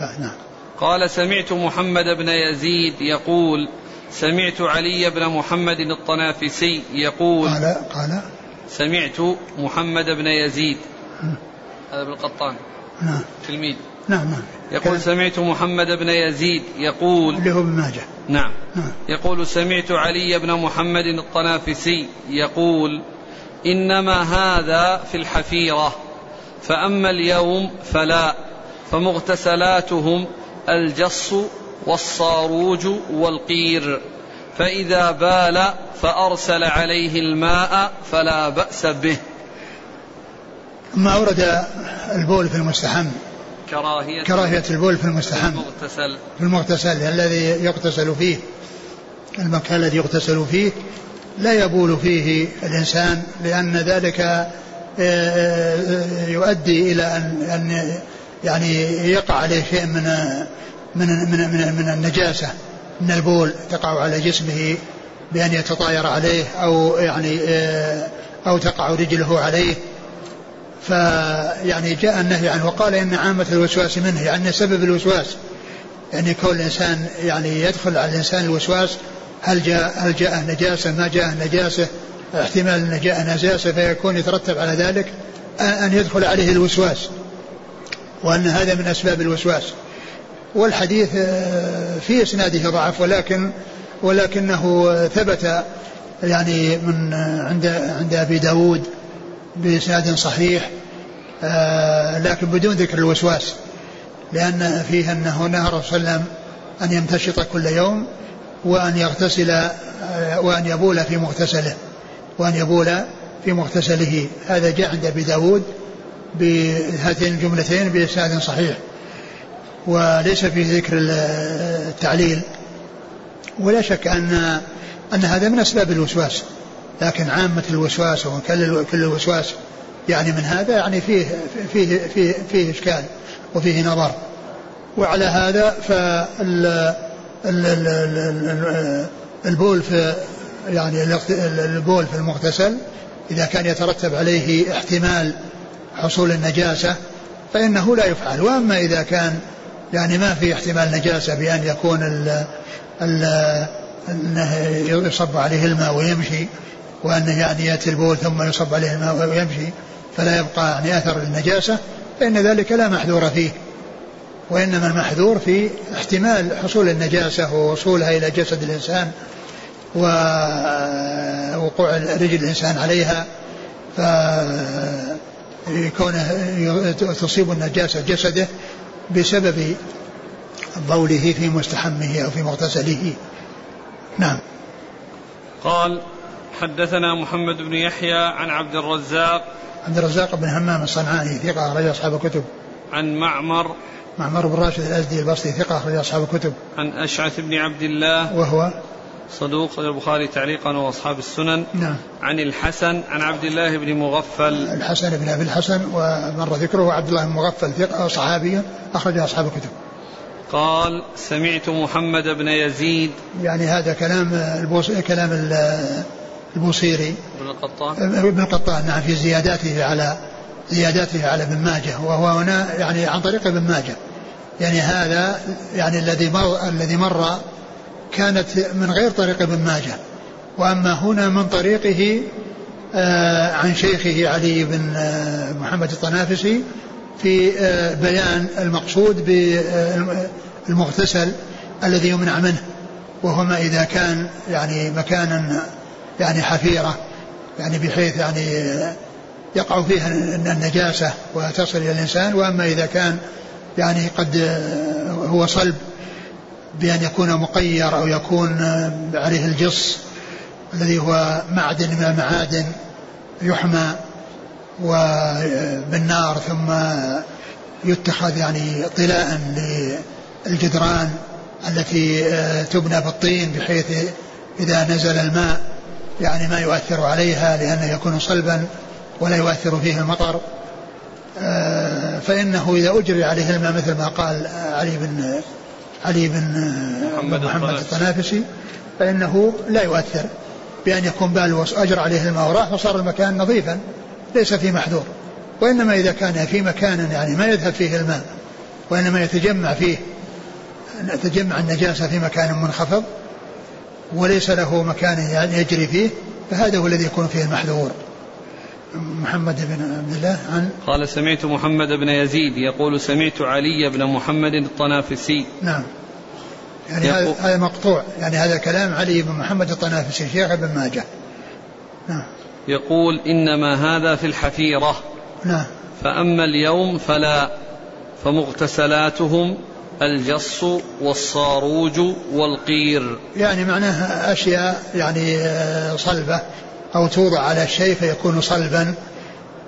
نعم. قال سمعت محمد بن يزيد يقول سمعت علي بن محمد الطنافسي يقول قال قال. سمعت محمد بن يزيد. هذا بن القطان نعم. تلميذ. نعم نعم. يقول سمعت محمد بن يزيد يقول اللي هو ابن ماجه. نعم. نعم. يقول سمعت علي بن محمد الطنافسي يقول إنما هذا في الحفيرة فأما اليوم فلا فمغتسلاتهم الجص والصاروج والقير. فإذا بال فأرسل عليه الماء فلا بأس به. ما أورد البول في المستحم. كراهية كراهية البول في المستحم. المغتسل. في المغتسل الذي يغتسل فيه. المكان الذي يغتسل فيه. لا يبول فيه الإنسان لأن ذلك آه، آه، يؤدي إلى أن أن يعني يقع عليه شيء من من من من, من النجاسة من البول تقع على جسمه بأن يتطاير عليه أو يعني آه، أو تقع رجله عليه. فيعني جاء النهي عنه وقال إن عامة الوسواس منه يعني سبب الوسواس. يعني كون الانسان يعني يدخل على الإنسان الوسواس هل جاء هل جاء نجاسة ما جاء نجاسة احتمال ان جاء نجاسة فيكون يترتب على ذلك أن يدخل عليه الوسواس. وأن هذا من أسباب الوسواس. والحديث آه، في إسناده ضعف ولكن ولكنه ثبت يعني من آه، عند عند أبي داود بإسناد صحيح آه لكن بدون ذكر الوسواس لأن فيه أنه نهى الرسول صلى الله عليه وسلم أن يمتشط كل يوم وأن يغتسل وأن يبول في مغتسله وأن يبول في مغتسله. هذا جاء عند أبي داود بهاتين الجملتين بإسناد صحيح. وليس فيه ذكر التعليل. ولا شك أن أن هذا من أسباب الوسواس. لكن عامة الوسواس وكل كل الوسواس يعني من هذا يعني فيه فيه فيه, فيه إشكال وفيه نظر. وعلى هذا فال البول في يعني البول في المغتسل إذا كان يترتب عليه احتمال حصول النجاسة فإنه لا يفعل. وأما إذا كان يعني ما في احتمال نجاسة بأن يكون ال ال أنه يصب عليه الماء ويمشي وأنه يعني يأتي البول ثم يصب عليه الماء ويمشي فلا يبقى يعني أثر النجاسة فإن ذلك لا محذور فيه. وإنما المحذور في احتمال حصول النجاسة ووصولها إلى جسد الإنسان ووقوع رجل الإنسان عليها فكونه تصيب النجاسة جسده بسبب بوله في مستحمه أو في مغتسله. نعم. قال حدثنا محمد بن يحيى عن عبد الرزاق عبد الرزاق بن همام الصنعاني ثقة أخرج أصحاب الكتب. عن معمر معمر بن راشد الأزدي البصري ثقة أخرج أصحاب الكتب. عن أشعث بن عبد الله وهو صدوق البخاري تعليقا وأصحاب السنن. نعم. عن الحسن عن عبد الله بن مغفل. الحسن بن أبي الحسن ومر ذكره عبد الله بن مغفل ثقة صحابي أخرج أصحاب الكتب. قال سمعت محمد بن يزيد. يعني هذا كلام البوص... كلام البوصيري. ابن القطان. ابن القطان نعم في زياداته على زياداته على ابن ماجه. وهو هنا يعني عن طريق ابن ماجه. يعني هذا يعني الذي مر الذي مر كانت من غير طريق ابن ماجه. وأما هنا من طريقه آه عن شيخه علي بن آه محمد الطنافسي في آه بيان المقصود بالمغتسل الذي يمنع منه. وهو ما إذا كان يعني مكانا يعني حفيرة يعني بحيث يعني يقع فيها النجاسة وتصل إلى الإنسان. وأما إذا كان يعني قد هو صلب بأن يكون مقير أو يكون عليه الجص الذي هو معدن من المعادن يحمى بالنار ثم يتخذ يعني طلاء للجدران التي تبنى بالطين بحيث إذا نزل الماء يعني ما يؤثر عليها لأنه يكون صلبا ولا يؤثر فيه المطر. فإنه إذا أجري عليه الماء مثل ما قال علي بن علي بن محمد, محمد الطنافسي. فإنه لا يؤثر بأن يكون بال أجر عليه الماء وراح وصار المكان نظيفا ليس فيه محذور. وإنما إذا كان في مكان يعني ما يذهب فيه الماء وإنما يتجمع فيه تجمع النجاسة في مكان منخفض وليس له مكان يعني يجري فيه فهذا هو الذي يكون فيه المحذور. محمد بن عبد الله عن قال سمعت محمد بن يزيد يقول سمعت علي بن محمد الطنافسي. نعم. يعني هذا مقطوع. يعني هذا كلام علي بن محمد الطنافسي شيخ ابن ماجه. نعم. يقول إنما هذا في الحفيرة. نعم. فأما اليوم فلا فمغتسلاتهم الجص والصاروج والقير. يعني معناه أشياء يعني صلبة أو توضع على الشيء فيكون صلبا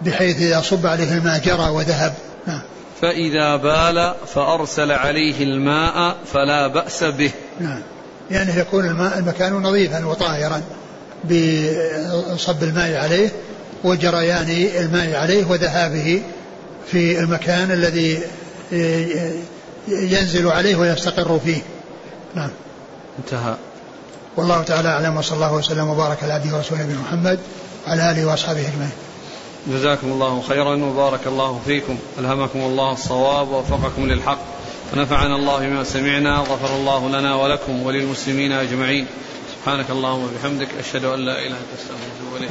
بحيث إذا صب عليه الماء جرى وذهب. نعم. فإذا بال فأرسل عليه الماء فلا بأس به. نعم. يعني يكون الماء المكان نظيفا وطاهرا بصب الماء عليه وجريان الماء عليه وذهابه في المكان الذي ينزل عليه ويستقر فيه. نعم. انتهى. والله تعالى أعلم وصلى الله وسلم وبارك على عبده ورسوله نبينا محمد وعلى آله وأصحابه أجمعين. جزاكم الله خيرا وبارك الله فيكم. ألهمكم الله الصواب ووفقكم للحق. ونفعنا الله بما سمعنا وغفر الله لنا ولكم وللمسلمين أجمعين. سبحانك اللهم وبحمدك أشهد أن لا إله إلا أنت أستغفرك وأتوب إليك.